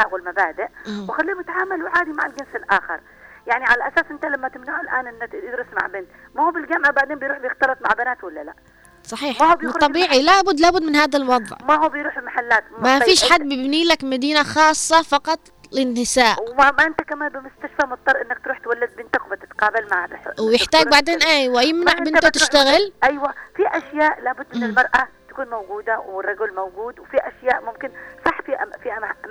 الدين والاخلاق والمبادئ وخليهم يتعاملوا عادي مع الجنس الآخر. يعني على أساس أنت لما تمنعه الآن إنه يدرس مع بنت ما هو بالجامعة بعدين بيروح بيختلط مع بنات ولا لا؟ صحيح. ما هو طبيعي. لابد لابد من هذا الوضع. ما هو بيروح المحلات ما فيش حد بيبني لك مدينة خاصة فقط للنساء. وما ما أنت كمان بمستشفى مضطر إنك تروح تولد بنتك وبتتقابل مع ويحتاج بعدين أيوه يمنع بنته تشتغل. أيوه. في أشياء لابد من المرأة تكون موجودة والرجل موجود وفي أشياء ممكن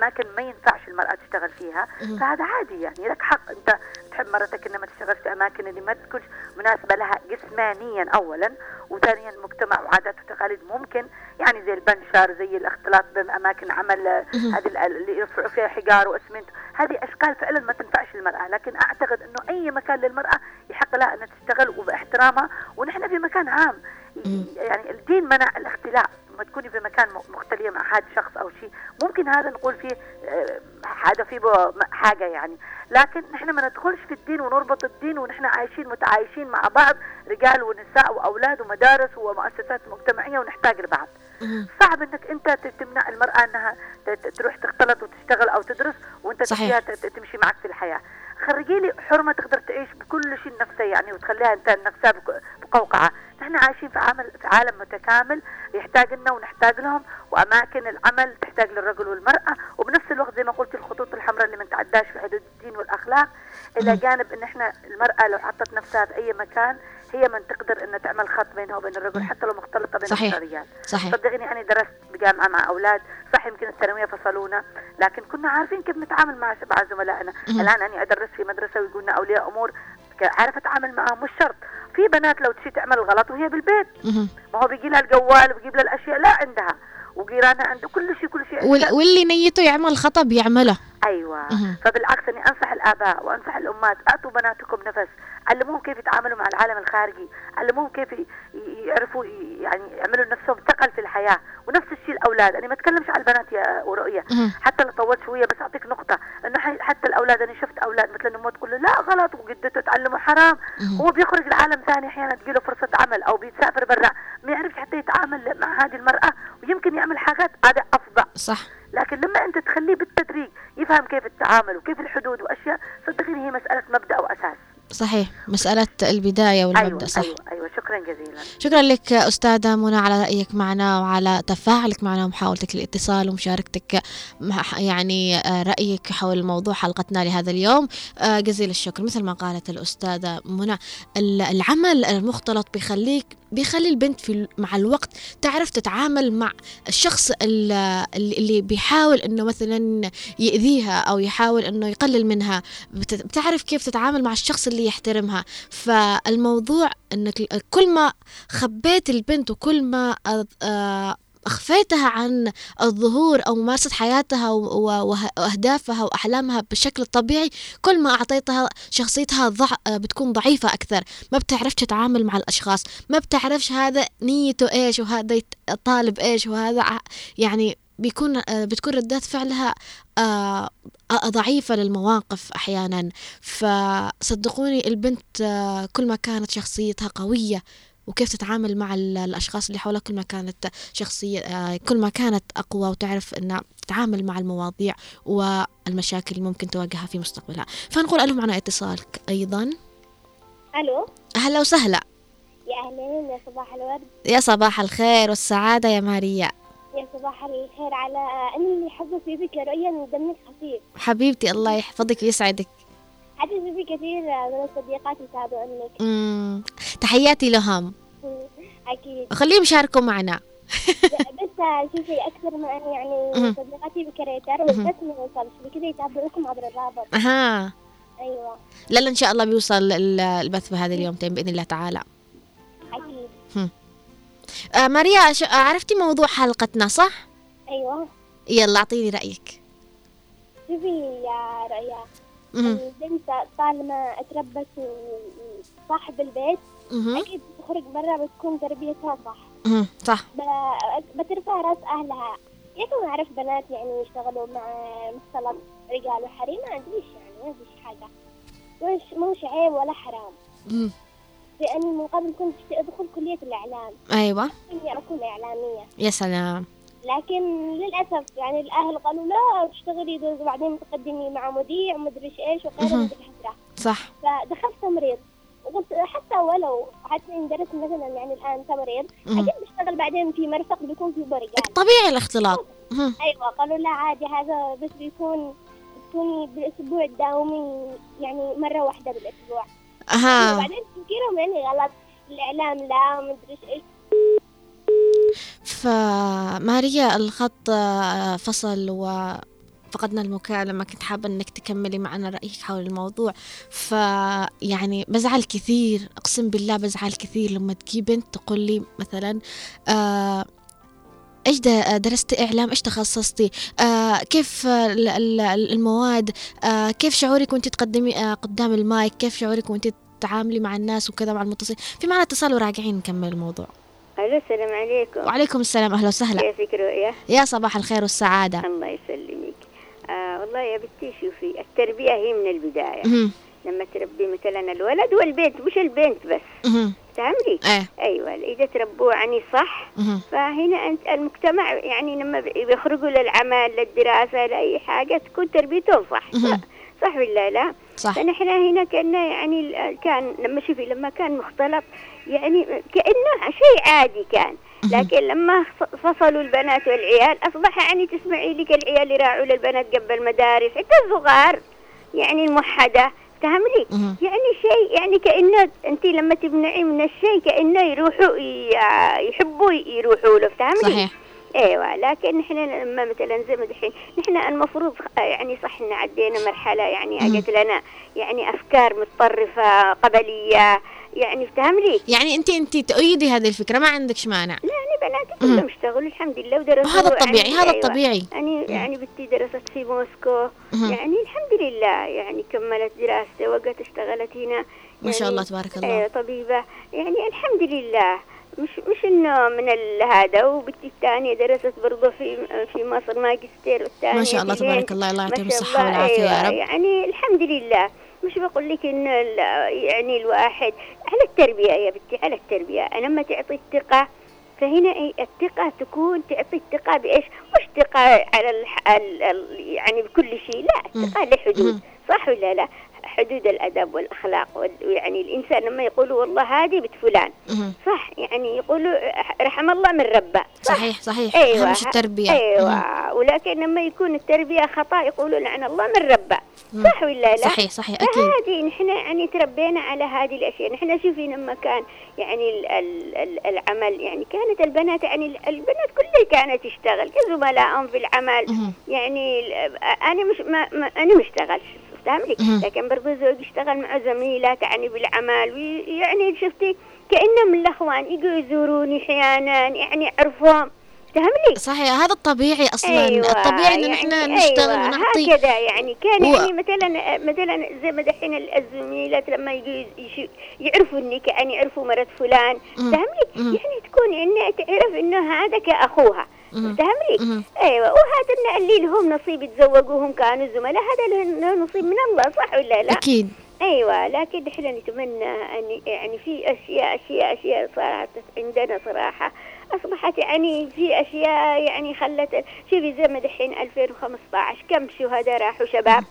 اماكن ما ينفعش المرأة تشتغل فيها. فهذا عادي يعني لك حق. أنت تحب مرتك انها ما تشتغل في أماكن اللي ما تكونش مناسبة لها جسمانيا اولا وثانيا المجتمع وعادات وتقاليد ممكن. يعني زي البنشر زي الاختلاط باماكن عمل هذه اللي يرفعوا فيها حجار وأسمنت. هذه أشكال فعلا ما تنفعش للمرأة. لكن أعتقد إنه أي مكان للمرأة يحق لها انها تشتغل وباحترامها. ونحن في مكان عام. يعني الدين منع الاختلاء تكوني في مكان مختلية مع حد شخص أو شيء ممكن هذا نقول فيه هذا آه، فيه حاجة يعني. لكن نحن ما ندخلش في الدين ونربط الدين ونحن عايشين متعايشين مع بعض رجال ونساء وأولاد ومدارس ومؤسسات مجتمعية ونحتاج لبعض. صعب إنك أنت تمنع المرأة إنها تروح تختلط وتشتغل أو تدرس وأنت صحيح. تمشي معك في الحياة. خرجي لي حرمة تقدر تعيش بكل شيء نفسها يعني وتخليها انت نفسها بقوقعة. نحن عايشين في عمل في عالم متكامل يحتاج لنا ونحتاج لهم وأماكن العمل تحتاج للرجل والمرأة وبنفس الوقت زي ما قلت الخطوط الحمراء اللي ما نتعداش في حدود الدين والأخلاق إلى جانب إن إحنا المرأة لو حطت نفسها في أي مكان هي من تقدر إن تعمل خط بينها وبين الرجل حتى لو مختلطة بين صحيح. الرجال. صحيح. صدقني أنا درست بجامعة مع أولاد صح يمكن الثانوية فصلونا لكن كنا عارفين كيف نتعامل مع مع زملائنا. الآن أني أدرس في مدرسة ويقولنا أولياء أمور عارف أتعامل معهم مش شرط. في بنات لو تشي تعمل الغلط وهي بالبيت. ما هو بيجي لها الجوال وبيجيب لها الأشياء لا عندها. وجيرانها عنده كل شيء كل شيء واللي نيته يعمل خطأ بيعمله. أيوه. فبالعكس أني أنصح الآباء وأنصح الأمهات أعطوا بناتكم نفس. علموهم كيف يتعاملوا مع العالم الخارجي علموهم كيف يعرفوا يعني يعملوا لنفسهم ثقل في الحياة. ونفس الشيء الأولاد أنا ما أتكلمش على البنات يا ورؤية. حتى لو طولت شوية بس أعطيك نقطة. إنه حتى الأولاد أنا شفت أولاد مثلا امه تقول له لا غلط وجدته تعلمه حرام. هو بيخرج لعالم ثاني أحيانا تجيله فرصة عمل أو بيسافر برا ما يعرفش حتى يتعامل مع هذه المرأة ويمكن يعمل حاجات عادة أفضل. صح. لكن لما أنت تخليه بالتدريج يفهم كيف التعامل وكيف الحدود وأشياء صدقيني هي مسألة مبدأ وأساس. صحيح مسألة البداية والمبدأ أيوة صح. أيوة, أيوة. شكرا جزيلا. شكرا لك أستاذة منى على رأيك معنا وعلى تفاعلك معنا ومحاولتك للاتصال ومشاركتك يعني آه، رأيك حول موضوع حلقتنا لهذا اليوم. آه، جزيل الشكر. مثل ما قالت الأستاذة منى العمل المختلط بيخليك بيخلي البنت في مع الوقت تعرف تتعامل مع الشخص اللي بيحاول إنه مثلا يأذيها أو يحاول إنه يقلل منها. بتعرف كيف تتعامل مع الشخص اللي يحترمها. فالموضوع إنك كل ما خبيت البنت وكل ما آه، أخفيتها عن الظهور أو ممارسة حياتها وأهدافها وأحلامها بالشكل الطبيعي كل ما أعطيتها شخصيتها ضع بتكون ضعيفة أكثر. ما بتعرفش تتعامل مع الأشخاص ما بتعرفش هذا نيته إيش وهذا طالب إيش وهذا يعني بيكون بتكون ردات فعلها آه، ضعيفة للمواقف أحيانا. فصدقوني البنت آه، كل ما كانت شخصيتها قوية وكيف تتعامل مع الأشخاص اللي حولها كل ما كانت شخصية آه، كل ما كانت أقوى وتعرف أنها تتعامل مع المواضيع والمشاكل اللي ممكن تواجهها في مستقبلها. فنقول ألو معنا اتصال أيضا. ألو. أهلا وسهلا. يا أهلين يا صباح الورد. يا صباح الخير والسعادة يا ماريا. يا صباح الخير على أني حظ في ذكر رؤيا من دمك خفيف حبيبتي الله يحفظك ويسعدك. حدث في كثير من الصديقات يتابعونك تحياتي لهم. <laughs> أكيد. خليهم يشاركوا معنا. <laughs> بس شوفي أكثر من يعني صديقاتي بكريتر بس ما يوصلش بكذا يتابعوكم عبر الرابط. أها. أيوة. لا لا إن شاء الله بيوصل البث بهذه اليومتين بإذن الله تعالى. أكيد. آه ماريا عرفتي موضوع حلقتنا صح؟ أيوة. يلا أعطيني رأيك. شوفي يا رؤيا. البنت طالما اتربت صاحب البيت أكيد تخرج برا بتكون تربيتها صح. صح. بترفع رأس أهلها. يمكن أعرف بنات يعني يشتغلوا مع مختلط رجال وحريم؟ ما عنديش يعني ما فيش حاجة. مش مش عيب ولا حرام. لأني من قبل كنت أدخل كلية الإعلام. أيوه. اني أكون إعلامية. يا سلام. لكن للأسف يعني الأهل قالوا لا تشتغلي وبعدين تقدمي مع مذيع ومدري إيش وغيره من الحسره صح. فدخلت تمريض. وقلت حتى ولو حتى إن درست مثلا يعني الآن تمريض أكيد بشتغل بعدين في مرفق بيكون في برقان طبيعي الاختلاط. أيوه قالوا لا عادي هذا بس بيكون بتكوني بالأسبوع تداومي يعني مرة واحدة بالأسبوع. أها. وبعدين تفكيرهم يعني غلط الإعلام لا مدري إيش. فماريا الخط آه، فصل و فقدنا المكالمة كنت حابة إنك تكملي معنا رأيك حول الموضوع. فيعني بزعل كثير أقسم بالله بزعل كثير لما تجي بنت تقول لي مثلا آه إيش درست إعلام؟ إيش تخصصتي؟ آه كيف المواد؟ آه كيف شعورك وانت تقدمي آه قدام المايك؟ كيف شعورك وانت تتعاملي مع الناس وكذا مع المتصلين؟ في معنا اتصال وراجعين نكمل الموضوع. ألو السلام عليكم. وعليكم السلام أهلا وسهلا. كيفك رؤيا؟ يا صباح الخير والسعادة. الله يسلمك. آه والله يا بنتي شوفي التربية هي من البداية. مم. لما تربي مثلا الولد والبنت مش البنت بس. فهمتي؟ إيه. أيوه إذا تربوه عني صح مم. فهنا أنت المجتمع يعني لما بيخرجوا للعمل للدراسة لأي حاجة تكون تربيتهم صح. صح. ولا لا؟ صح. فنحن هنا كنا يعني كان لما شوفي لما كان مختلط يعني كأنه شيء عادي كان. لكن لما فصلوا البنات والعيال أصبح يعني تسمعي لك العيال يراعوا للبنات قبل المدارس حتى الصغار يعني الموحدة فهم لي يعني شيء يعني كأنه أنت لما تمنعي من الشيء كأنه يروحوا يحبوا يروحوا له فهم لي صحيح. أيوه. لكن نحن لما مثلا زي ما دحين نحن المفروض يعني صح إن عدينا مرحلة يعني أجت لنا يعني أفكار متطرفة قبلية يعني افتهم لي يعني انت انت تؤيدي هذه الفكرة ما عندكش مانع. لا أنا بناتي كلهم اشتغلوا الحمد لله ودرسوا هذا الطبيعي يعني هذا أيوة. الطبيعي. يعني يعني بنتي درست في موسكو. يعني الحمد لله يعني كملت دراسته وقت اشتغلت هنا. يعني ما شاء الله تبارك الله. أيوه طبيبة. يعني الحمد لله. مش مش إنه من هذا. وبنتي الثانية درست برضه في في مصر ماجستير والثانية ما شاء الله تبارك الله الله يعطيهم الصحة والعافية أيوة. يا رب. يعني الحمد لله. مش بقول لك انه يعني الواحد على التربية يا بنتي على التربية أنا لما تعطي الثقة فهنا الثقة تكون تعطي الثقة بإيش؟ مش ثقة على. ال... ال... يعني بكل شيء، لا الثقة لحدود، صح ولا لا؟ حدود الأدب والأخلاق ويعني الإنسان لما يقولوا والله هذه بنت فلان. صح يعني يقولوا رحم الله من ربه. صح؟ صحيح صحيح. أيوه. أهم شيء التربية. أيوه. مهم. ولكن لما يكون التربية خطأ يقولوا لعن الله من ربه. صح ولا لا؟ صحيح صحيح أكيد. فهذه نحن يعني تربينا على هذه الأشياء، نحن شوفي لما كان يعني ال ال ال العمل يعني كانت البنات يعني ال- البنات كلها كانت تشتغل. كزملائهم في العمل. يعني أنا مش ما, ما أنا ما أشتغلش. فهمتي مهم. لكن برضو زوجي اشتغل مع زميلات يعني بالعمل ويعني شفتي كأنهم الأخوان يجوا يزوروني أحيانا يعني اعرفهم فهمني صحيح هذا الطبيعي أصلا أيوة الطبيعي ان إحنا يعني نشتغل أيوة ونعطي هكذا يعني كان و- يعني مثلا مثلا زي ما دحين الزميلات لما يجوا يعرفوا إنك يعني يعرفوا مرات فلان. فهمني مم. يعني تكون إنها تعرف إنه هذا كأخوها. فهمني. أيوه وهذا اللي لهم نصيب يتزوجوهم كانوا زملاء هذا له نصيب من الله صح ولا لا؟ أكيد. أيوه لكن إحنا نتمنى أن يعني في أشياء أشياء أشياء صارت عندنا صراحة. أصبحت يعني في أشياء يعني خلت شوفي زي ما دحين 2015 كم شهداء راحوا شباب؟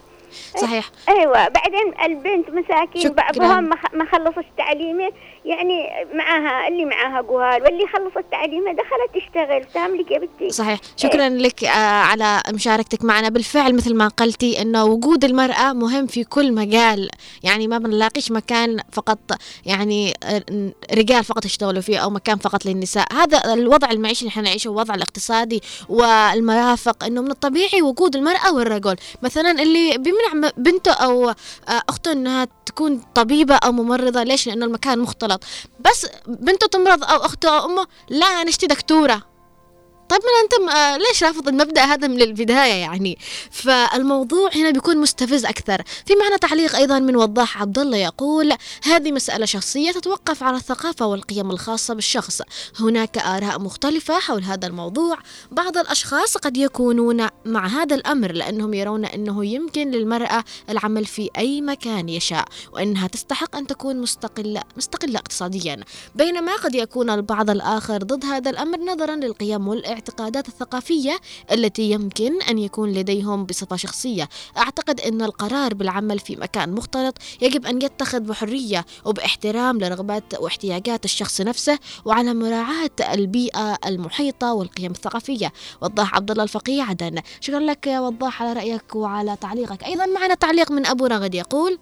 صحيح. أيوه بعدين البنت مساكين شكراً. بعضهم ما خ- ما خلصت تعليمه يعني معاها اللي معاها جوال واللي خلصت تعليمه دخلت تشتغل فاهم لك يا بنتي؟ صحيح. شكرا لك آه، على مشاركتك معنا. بالفعل مثل ما قلتي إنه وجود المرأة مهم في كل مجال. يعني ما بنلاقيش مكان فقط يعني آه، رجال فقط يشتغلوا فيه أو مكان فقط للنساء. هذا الوضع المعيشي اللي إحنا نعيشه الوضع الاقتصادي والمرافق إنه من الطبيعي وجود المرأة والرجل. مثلا اللي بيمنع بنته أو آه، أخته إنها تكون طبيبة أو ممرضة ليش؟ لأنه المكان مختلط بس بنته تمرض أو اخته أو أمه لا نشتي دكتورة. طيب من أنت آه، ليش رافض المبدأ هذا من البداية يعني؟ فالموضوع هنا بيكون مستفز أكثر. في معنا تعليق أيضا من وضاح عبد الله يقول هذه مسألة شخصية تتوقف على الثقافة والقيم الخاصة بالشخص. هناك آراء مختلفة حول هذا الموضوع. بعض الأشخاص قد يكونون مع هذا الأمر لأنهم يرون إنه يمكن للمرأة العمل في أي مكان يشاء وإنها تستحق أن تكون مستقله مستقلة اقتصاديا. بينما قد يكون البعض الآخر ضد هذا الأمر نظرا للقيم والاعتقادات الثقافية التي يمكن أن يكون لديهم بصفة شخصية. أعتقد أن القرار بالعمل في مكان مختلط يجب أن يتخذ بحرية وباحترام لرغبات واحتياجات الشخص نفسه وعلى مراعاة البيئة المحيطة والقيم الثقافية. وضاح عبد الله الفقيه عدن. شكرا لك يا وضاح على رأيك وعلى تعليقك. أيضا معنا تعليق من أبو رغد يقول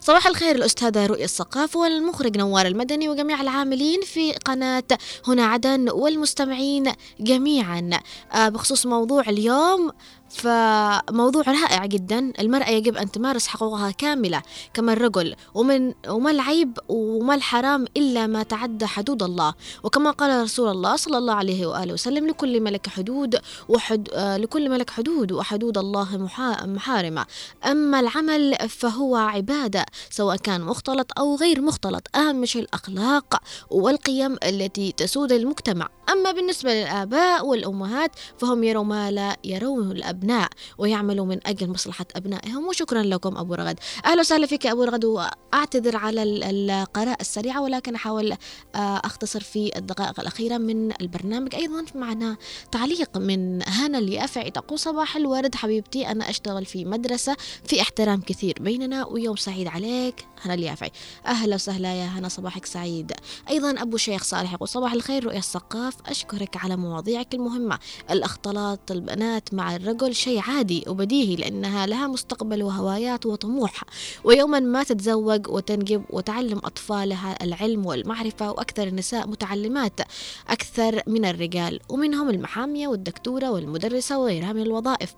صباح الخير الأستاذة رؤية الثقاف والمخرج نوار المدني وجميع العاملين في قناة هنا عدن والمستمعين جميعا. آه، بخصوص موضوع اليوم فموضوع رائع جدا. المرأة يجب أن تمارس حقوقها كاملة كما الرجل ومن وما العيب وما الحرام إلا ما تعدى حدود الله. وكما قال رسول الله صلى الله عليه وآله وسلم لكل ملك حدود وحد آه، لكل ملك حدود وحدود الله محا- محارمة. أما العمل فهو عبادة سواء كان مختلط أو غير مختلط. أهم شيء الأخلاق والقيم التي تسود المجتمع. أما بالنسبة للآباء والأمهات فهم يروا ما لا يرونه الأبناء. ويعملوا من أجل مصلحة أبنائهم. وشكرا لكم أبو رغد. أهلا وسهلا فيك أبو رغد وأعتذر على ال- القراءة السريعة ولكن أحاول آه، أختصر في الدقائق الأخيرة من البرنامج. أيضا معنا تعليق من هنا اليافعي تقول صباح الورد حبيبتي أنا أشتغل في مدرسة في احترام كثير بيننا ويوم سعيد عليك. هنا اليافعي أهلا وسهلا يا هنا صباحك سعيد. أيضا أبو شيخ صالح يقول صباح الخير رؤيا الثقاف أشكرك على مواضيعك المهمة. الأختلاط البنات مع الرجل شيء عادي وبديهي لأنها لها مستقبل وهوايات وطموح. ويوما ما تتزوج وتنجب وتعلم أطفالها العلم والمعرفة وأكثر النساء متعلمات أكثر من الرجال. ومنهم المحامية والدكتورة والمدرسة وغيرها من الوظائف.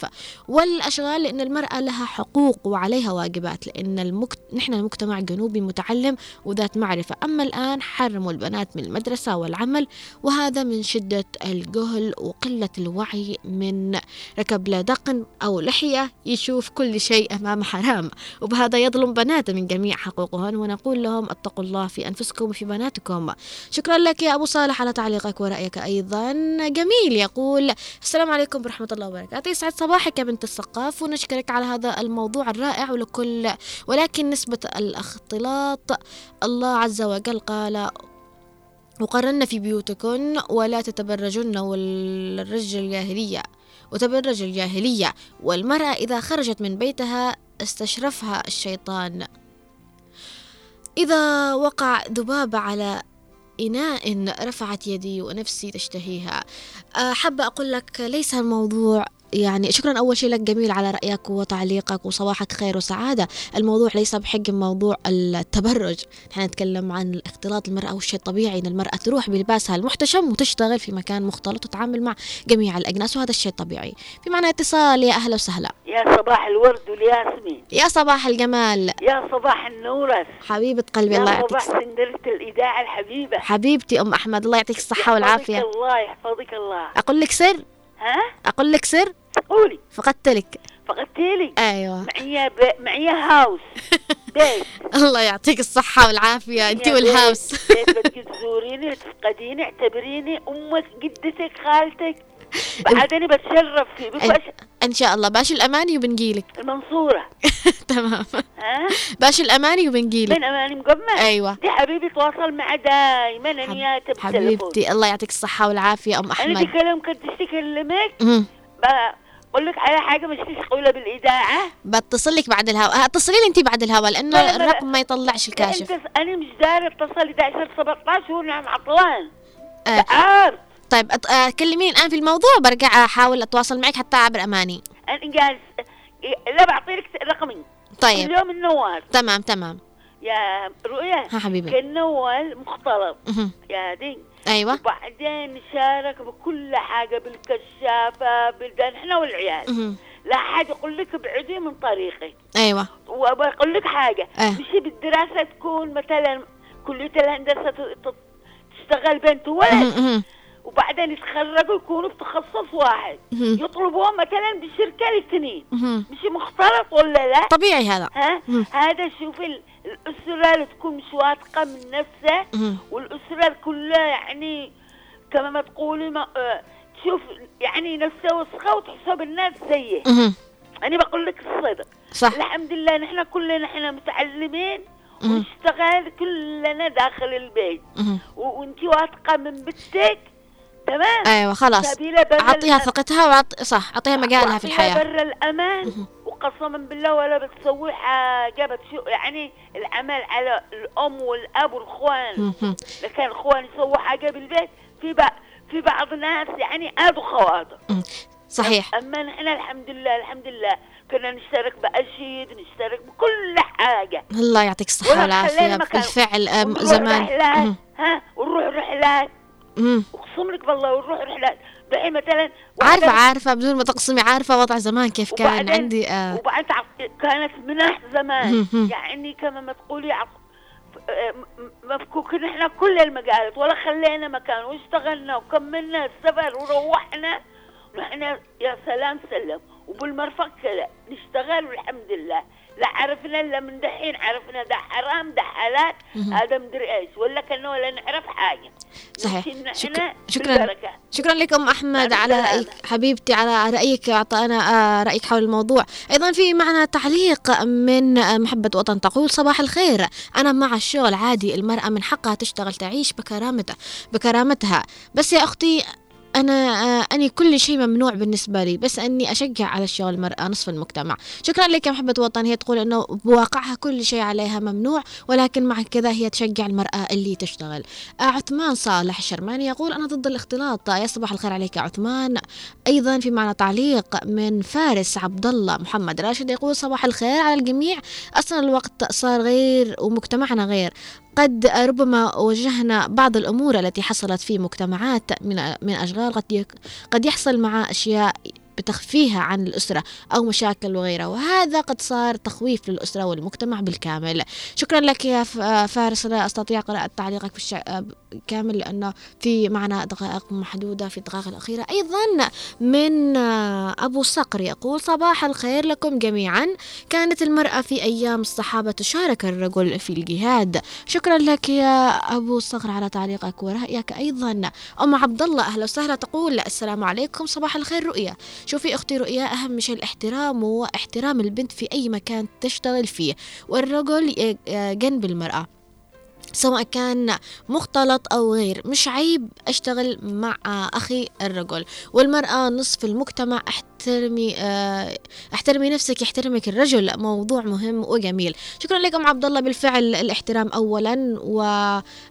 والأشغال لأن المرأة لها حقوق وعليها واجبات لأن المكت... نحن المجتمع جنوبي متعلم وذات معرفة. أما الآن حرموا البنات من المدرسة والعمل وهذا من شدة الجهل وقلة الوعي من ركب دقن أو لحية يشوف كل شيء أمام حرام. وبهذا يظلم بنات من جميع حقوقهن ونقول لهم اتقوا الله في أنفسكم وفي بناتكم. شكرا لك يا أبو صالح على تعليقك ورأيك أيضا. جميل يقول السلام عليكم ورحمة الله وبركاته. يسعد صباحك يا بنت الثقاف ونشكرك على هذا الموضوع الرائع ولكل ولكن نسبة الاختلاط الله عز وجل قال وقرن في بيوتكن ولا تتبرجن والرجل الجاهلية. وتبرج الجاهلية والمرأة إذا خرجت من بيتها استشرفها الشيطان. إذا وقع ذباب على إناء رفعت يدي ونفسي تشتهيها. حابة أقول لك ليس الموضوع يعني شكرا أول شيء لك جميل على رأيك وتعليقك وصباحك خير وسعادة. الموضوع ليس بحجم موضوع التبرج. نحن نتكلم عن اختلاط المرأة والشيء الطبيعي أن المرأة تروح بلباسها المحتشم وتشتغل في مكان مختلط وتتعامل مع جميع الأجناس وهذا الشيء الطبيعي في معنى اتصال يا أهلا وسهلا. يا صباح الورد والياسمين. يا صباح الجمال. يا صباح النورس حبيبة قلبي الله يا يعطيك صباح سندرة الإذاعة الحبيبة. حبيبتي أم أحمد الله يعطيك الصحة والعافية. الله يحفظك الله. أقول لك سر ها؟ أقول لك سر؟ قولي. فقدت لك فقدتيلي؟ أيوة. معي ب... معي هاوس <laughs> بيت. الله يعطيك الصحة والعافية. معي والهاوس بيت, بدك تزوريني تفقديني اعتبريني أمك جدتك خالتك. بعدني بتشرف فيه. بفش إن شاء الله. باش الأماني وبنجيلك. <laughs> المنصورة. <laughs> تمام. ها؟ باش الأماني وبنجيلك. من أماني؟ مقمة أيوة. دي حبيبي تواصل مع دايما أنا وياها حبيبتي الله يعطيك الصحة والعافية أم أنا أحمد. دي كلام كنت تكلمك مم. بقول لك على حاجة مش تقولها بالإذاعة. بتصل لك بعد الهواء اتصلي لي انت بعد الهواء لأنه لا، لا، لا. الرقم ما يطلعش الكاشف. انت أنا مش داري أتصل 11 17 وأنا عطلان. آه. طيب آه، كلميني الآن في الموضوع برجع أحاول أتواصل معك حتى عبر أماني. أنا جالس لا بعطيك رقمي. طيب. اليوم النوال. تمام تمام. يا رؤيا ها حبيبي. كان مختلط. يا دي أيوه. وبعدين نشارك بكل حاجة بالكشافة بالدن إحنا والعيال. لا حد يقول لك ابعدي من طريقي أيوه. وبقول لك حاجة. آه. مش بالدراسة تكون مثلا ت- ت- تشتغل بنت. مهم. وبعدين يتخرجوا يكونوا في تخصص واحد مهم. يطلبوهم مثلا بالشركة الاثنين. مش مختلط ولا لا طبيعي هذا ها. هذا شوف ال- الأسرة اللي تكون مش واثقة من نفسها مهم. والأسرة كلها يعني كما ما تقولي ما آه، تشوف يعني نفسها وسخة وتحسب الناس زيه. أنا بقول لك الصدق صح الحمد لله نحن كلنا نحن متعلمين. ونشتغل كلنا داخل البيت وانت واثقة من بنتك تمام؟ أيوه خلاص. أعطيها ثقتها وعط... صح أعطيها مجالها في الحياة. بر الأمان. وقسما بالله ولا بتسوي حاجة بتشو يعني العمل على الأم والأب والإخوان. مهم. لكن الإخوان يسووا حاجة بالبيت في بعض في بعض ناس يعني هذا خواطر. صحيح. أما نحن الحمد لله الحمد لله كنا نشترك بأشيد نشترك بكل حاجة. الله يعطيك الصحة والعافية. بالفعل زمان. ها؟ ونروح رحلات. اقسم لك بالله ونروح رحلات دحين مثلا عارفة واحدة- عارفة بدون ما تقسمي عارفة وضع زمان كيف كان. عندي آه. وبعدين كانت مناح زمان. يعني كما ما تقولي مفكوك نحن كل المجالات ولا خلينا مكان واشتغلنا وكملنا السفر وروحنا. نحن يا سلام سلم. وبالمرفق كذا. نشتغل والحمد لله. لا عرفنا إلا من دحين. عرفنا ده حرام ده حلال. هذا مدري إيش. ولا كنا ولا نعرف حاجة. صحيح. شكرا شكرا بالبركة. شكرا لك. ام أحمد مع على السلامة. رأيك. حبيبتي على رأيك أعطانا آه، رأيك حول الموضوع. أيضا في معنا تعليق من آه، محبة وطن تقول صباح الخير. أنا مع الشغل عادي المرأة من حقها تشتغل تعيش بكرامتها بكرامتها. بس يا أختي أنا آه، أني كل شيء ممنوع بالنسبة لي بس أني أشجع على الشغل المرأة نصف المجتمع. شكرا لك يا محبة وطن هي تقول أنه بواقعها كل شيء عليها ممنوع ولكن مع كذا هي تشجع المرأة اللي تشتغل. آه، عثمان صالح الشرماني يقول أنا ضد الاختلاط. يا صباح الخير عليك يا عثمان. أيضا في معنا تعليق من فارس عبد الله محمد راشد يقول صباح الخير على الجميع. أصلا الوقت صار غير ومجتمعنا غير. قد ربما وجهنا بعض الأمور التي حصلت في مجتمعات من من أشغال قد قد يحصل مع أشياء بتخفيها عن الأسرة أو مشاكل وغيرها وهذا قد صار تخويف للأسرة والمجتمع بالكامل. شكرا لك يا فارس. لا أستطيع قراءة تعليقك بالش- كامل لأنه في معنا دقائق محدودة في الدقائق الأخيرة. أيضا من أبو صقر يقول صباح الخير لكم جميعا. كانت المرأة في أيام الصحابة تشارك الرجل في الجهاد. شكرا لك يا أبو صقر على تعليقك ورأيك أيضا. أم عبد الله أهلا وسهلا تقول السلام عليكم صباح الخير رؤيا. شوفي أختي رؤيا أهم شيء الاحترام واحترام البنت في أي مكان تشتغل فيه. والرجل ي- جنب المرأة. سواء كان مختلط أو غير. مش عيب أشتغل مع أخي الرجل. والمرأة نصف المجتمع. احترمي آه احترمي نفسك يحترمك الرجل. موضوع مهم وجميل. شكرا لكم عبد الله بالفعل. الاحترام أولا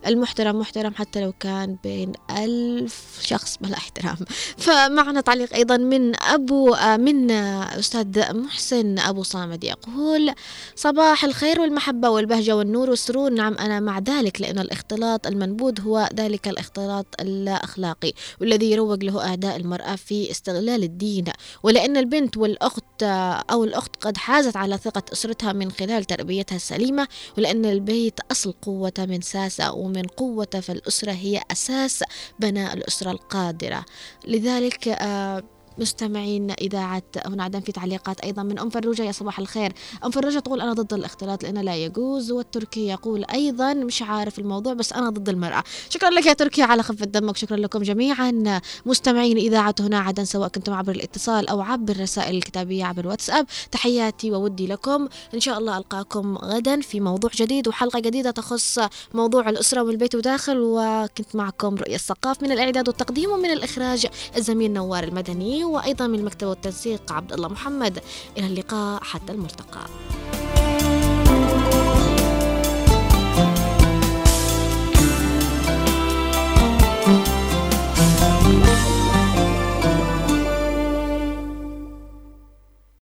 والمحترم محترم حتى لو كان بين ألف شخص. بلا احترام. <laughs> فمعنا تعليق أيضا من أبو آه من أستاذ محسن أبو صامد يقول صباح الخير والمحبة والبهجة والنور والسرور. نعم أنا مع ذلك لأن الاختلاط المنبوذ هو ذلك الاختلاط الأخلاقي والذي يروج له أعداء المرأة في استغلال الدين. ولأن البنت والأخت أو الأخت قد حازت على ثقة أسرتها من خلال تربيتها السليمة ولأن البيت أصل قوة من ساسة ومن قوة فالأسرة هي أساس بناء الأسرة القادرة. لذلك آه مستمعين إذاعة هنا عدم في تعليقات أيضا من أم فروجة. يا صباح الخير. أم فروجة تقول أنا ضد الاختلاط لأنه لا يجوز والتركي يقول أيضا مش عارف الموضوع بس أنا ضد المرأة. شكرا لك يا تركي على خفة دمك. شكرا لكم جميعا. مستمعين إذاعة هنا عدن سواء كنتم عبر الاتصال أو عبر الرسائل الكتابية عبر الواتساب. تحياتي وودي لكم. إن شاء الله ألقاكم غدا في موضوع جديد وحلقة جديدة تخص موضوع الأسرة والبيت وداخل. وكنت معكم رؤية الثقاف من الإعداد والتقديم ومن الإخراج الزميل نوار المدني. وأيضا من المكتب والتنسيق عبد الله محمد. إلى اللقاء حتى الملتقى.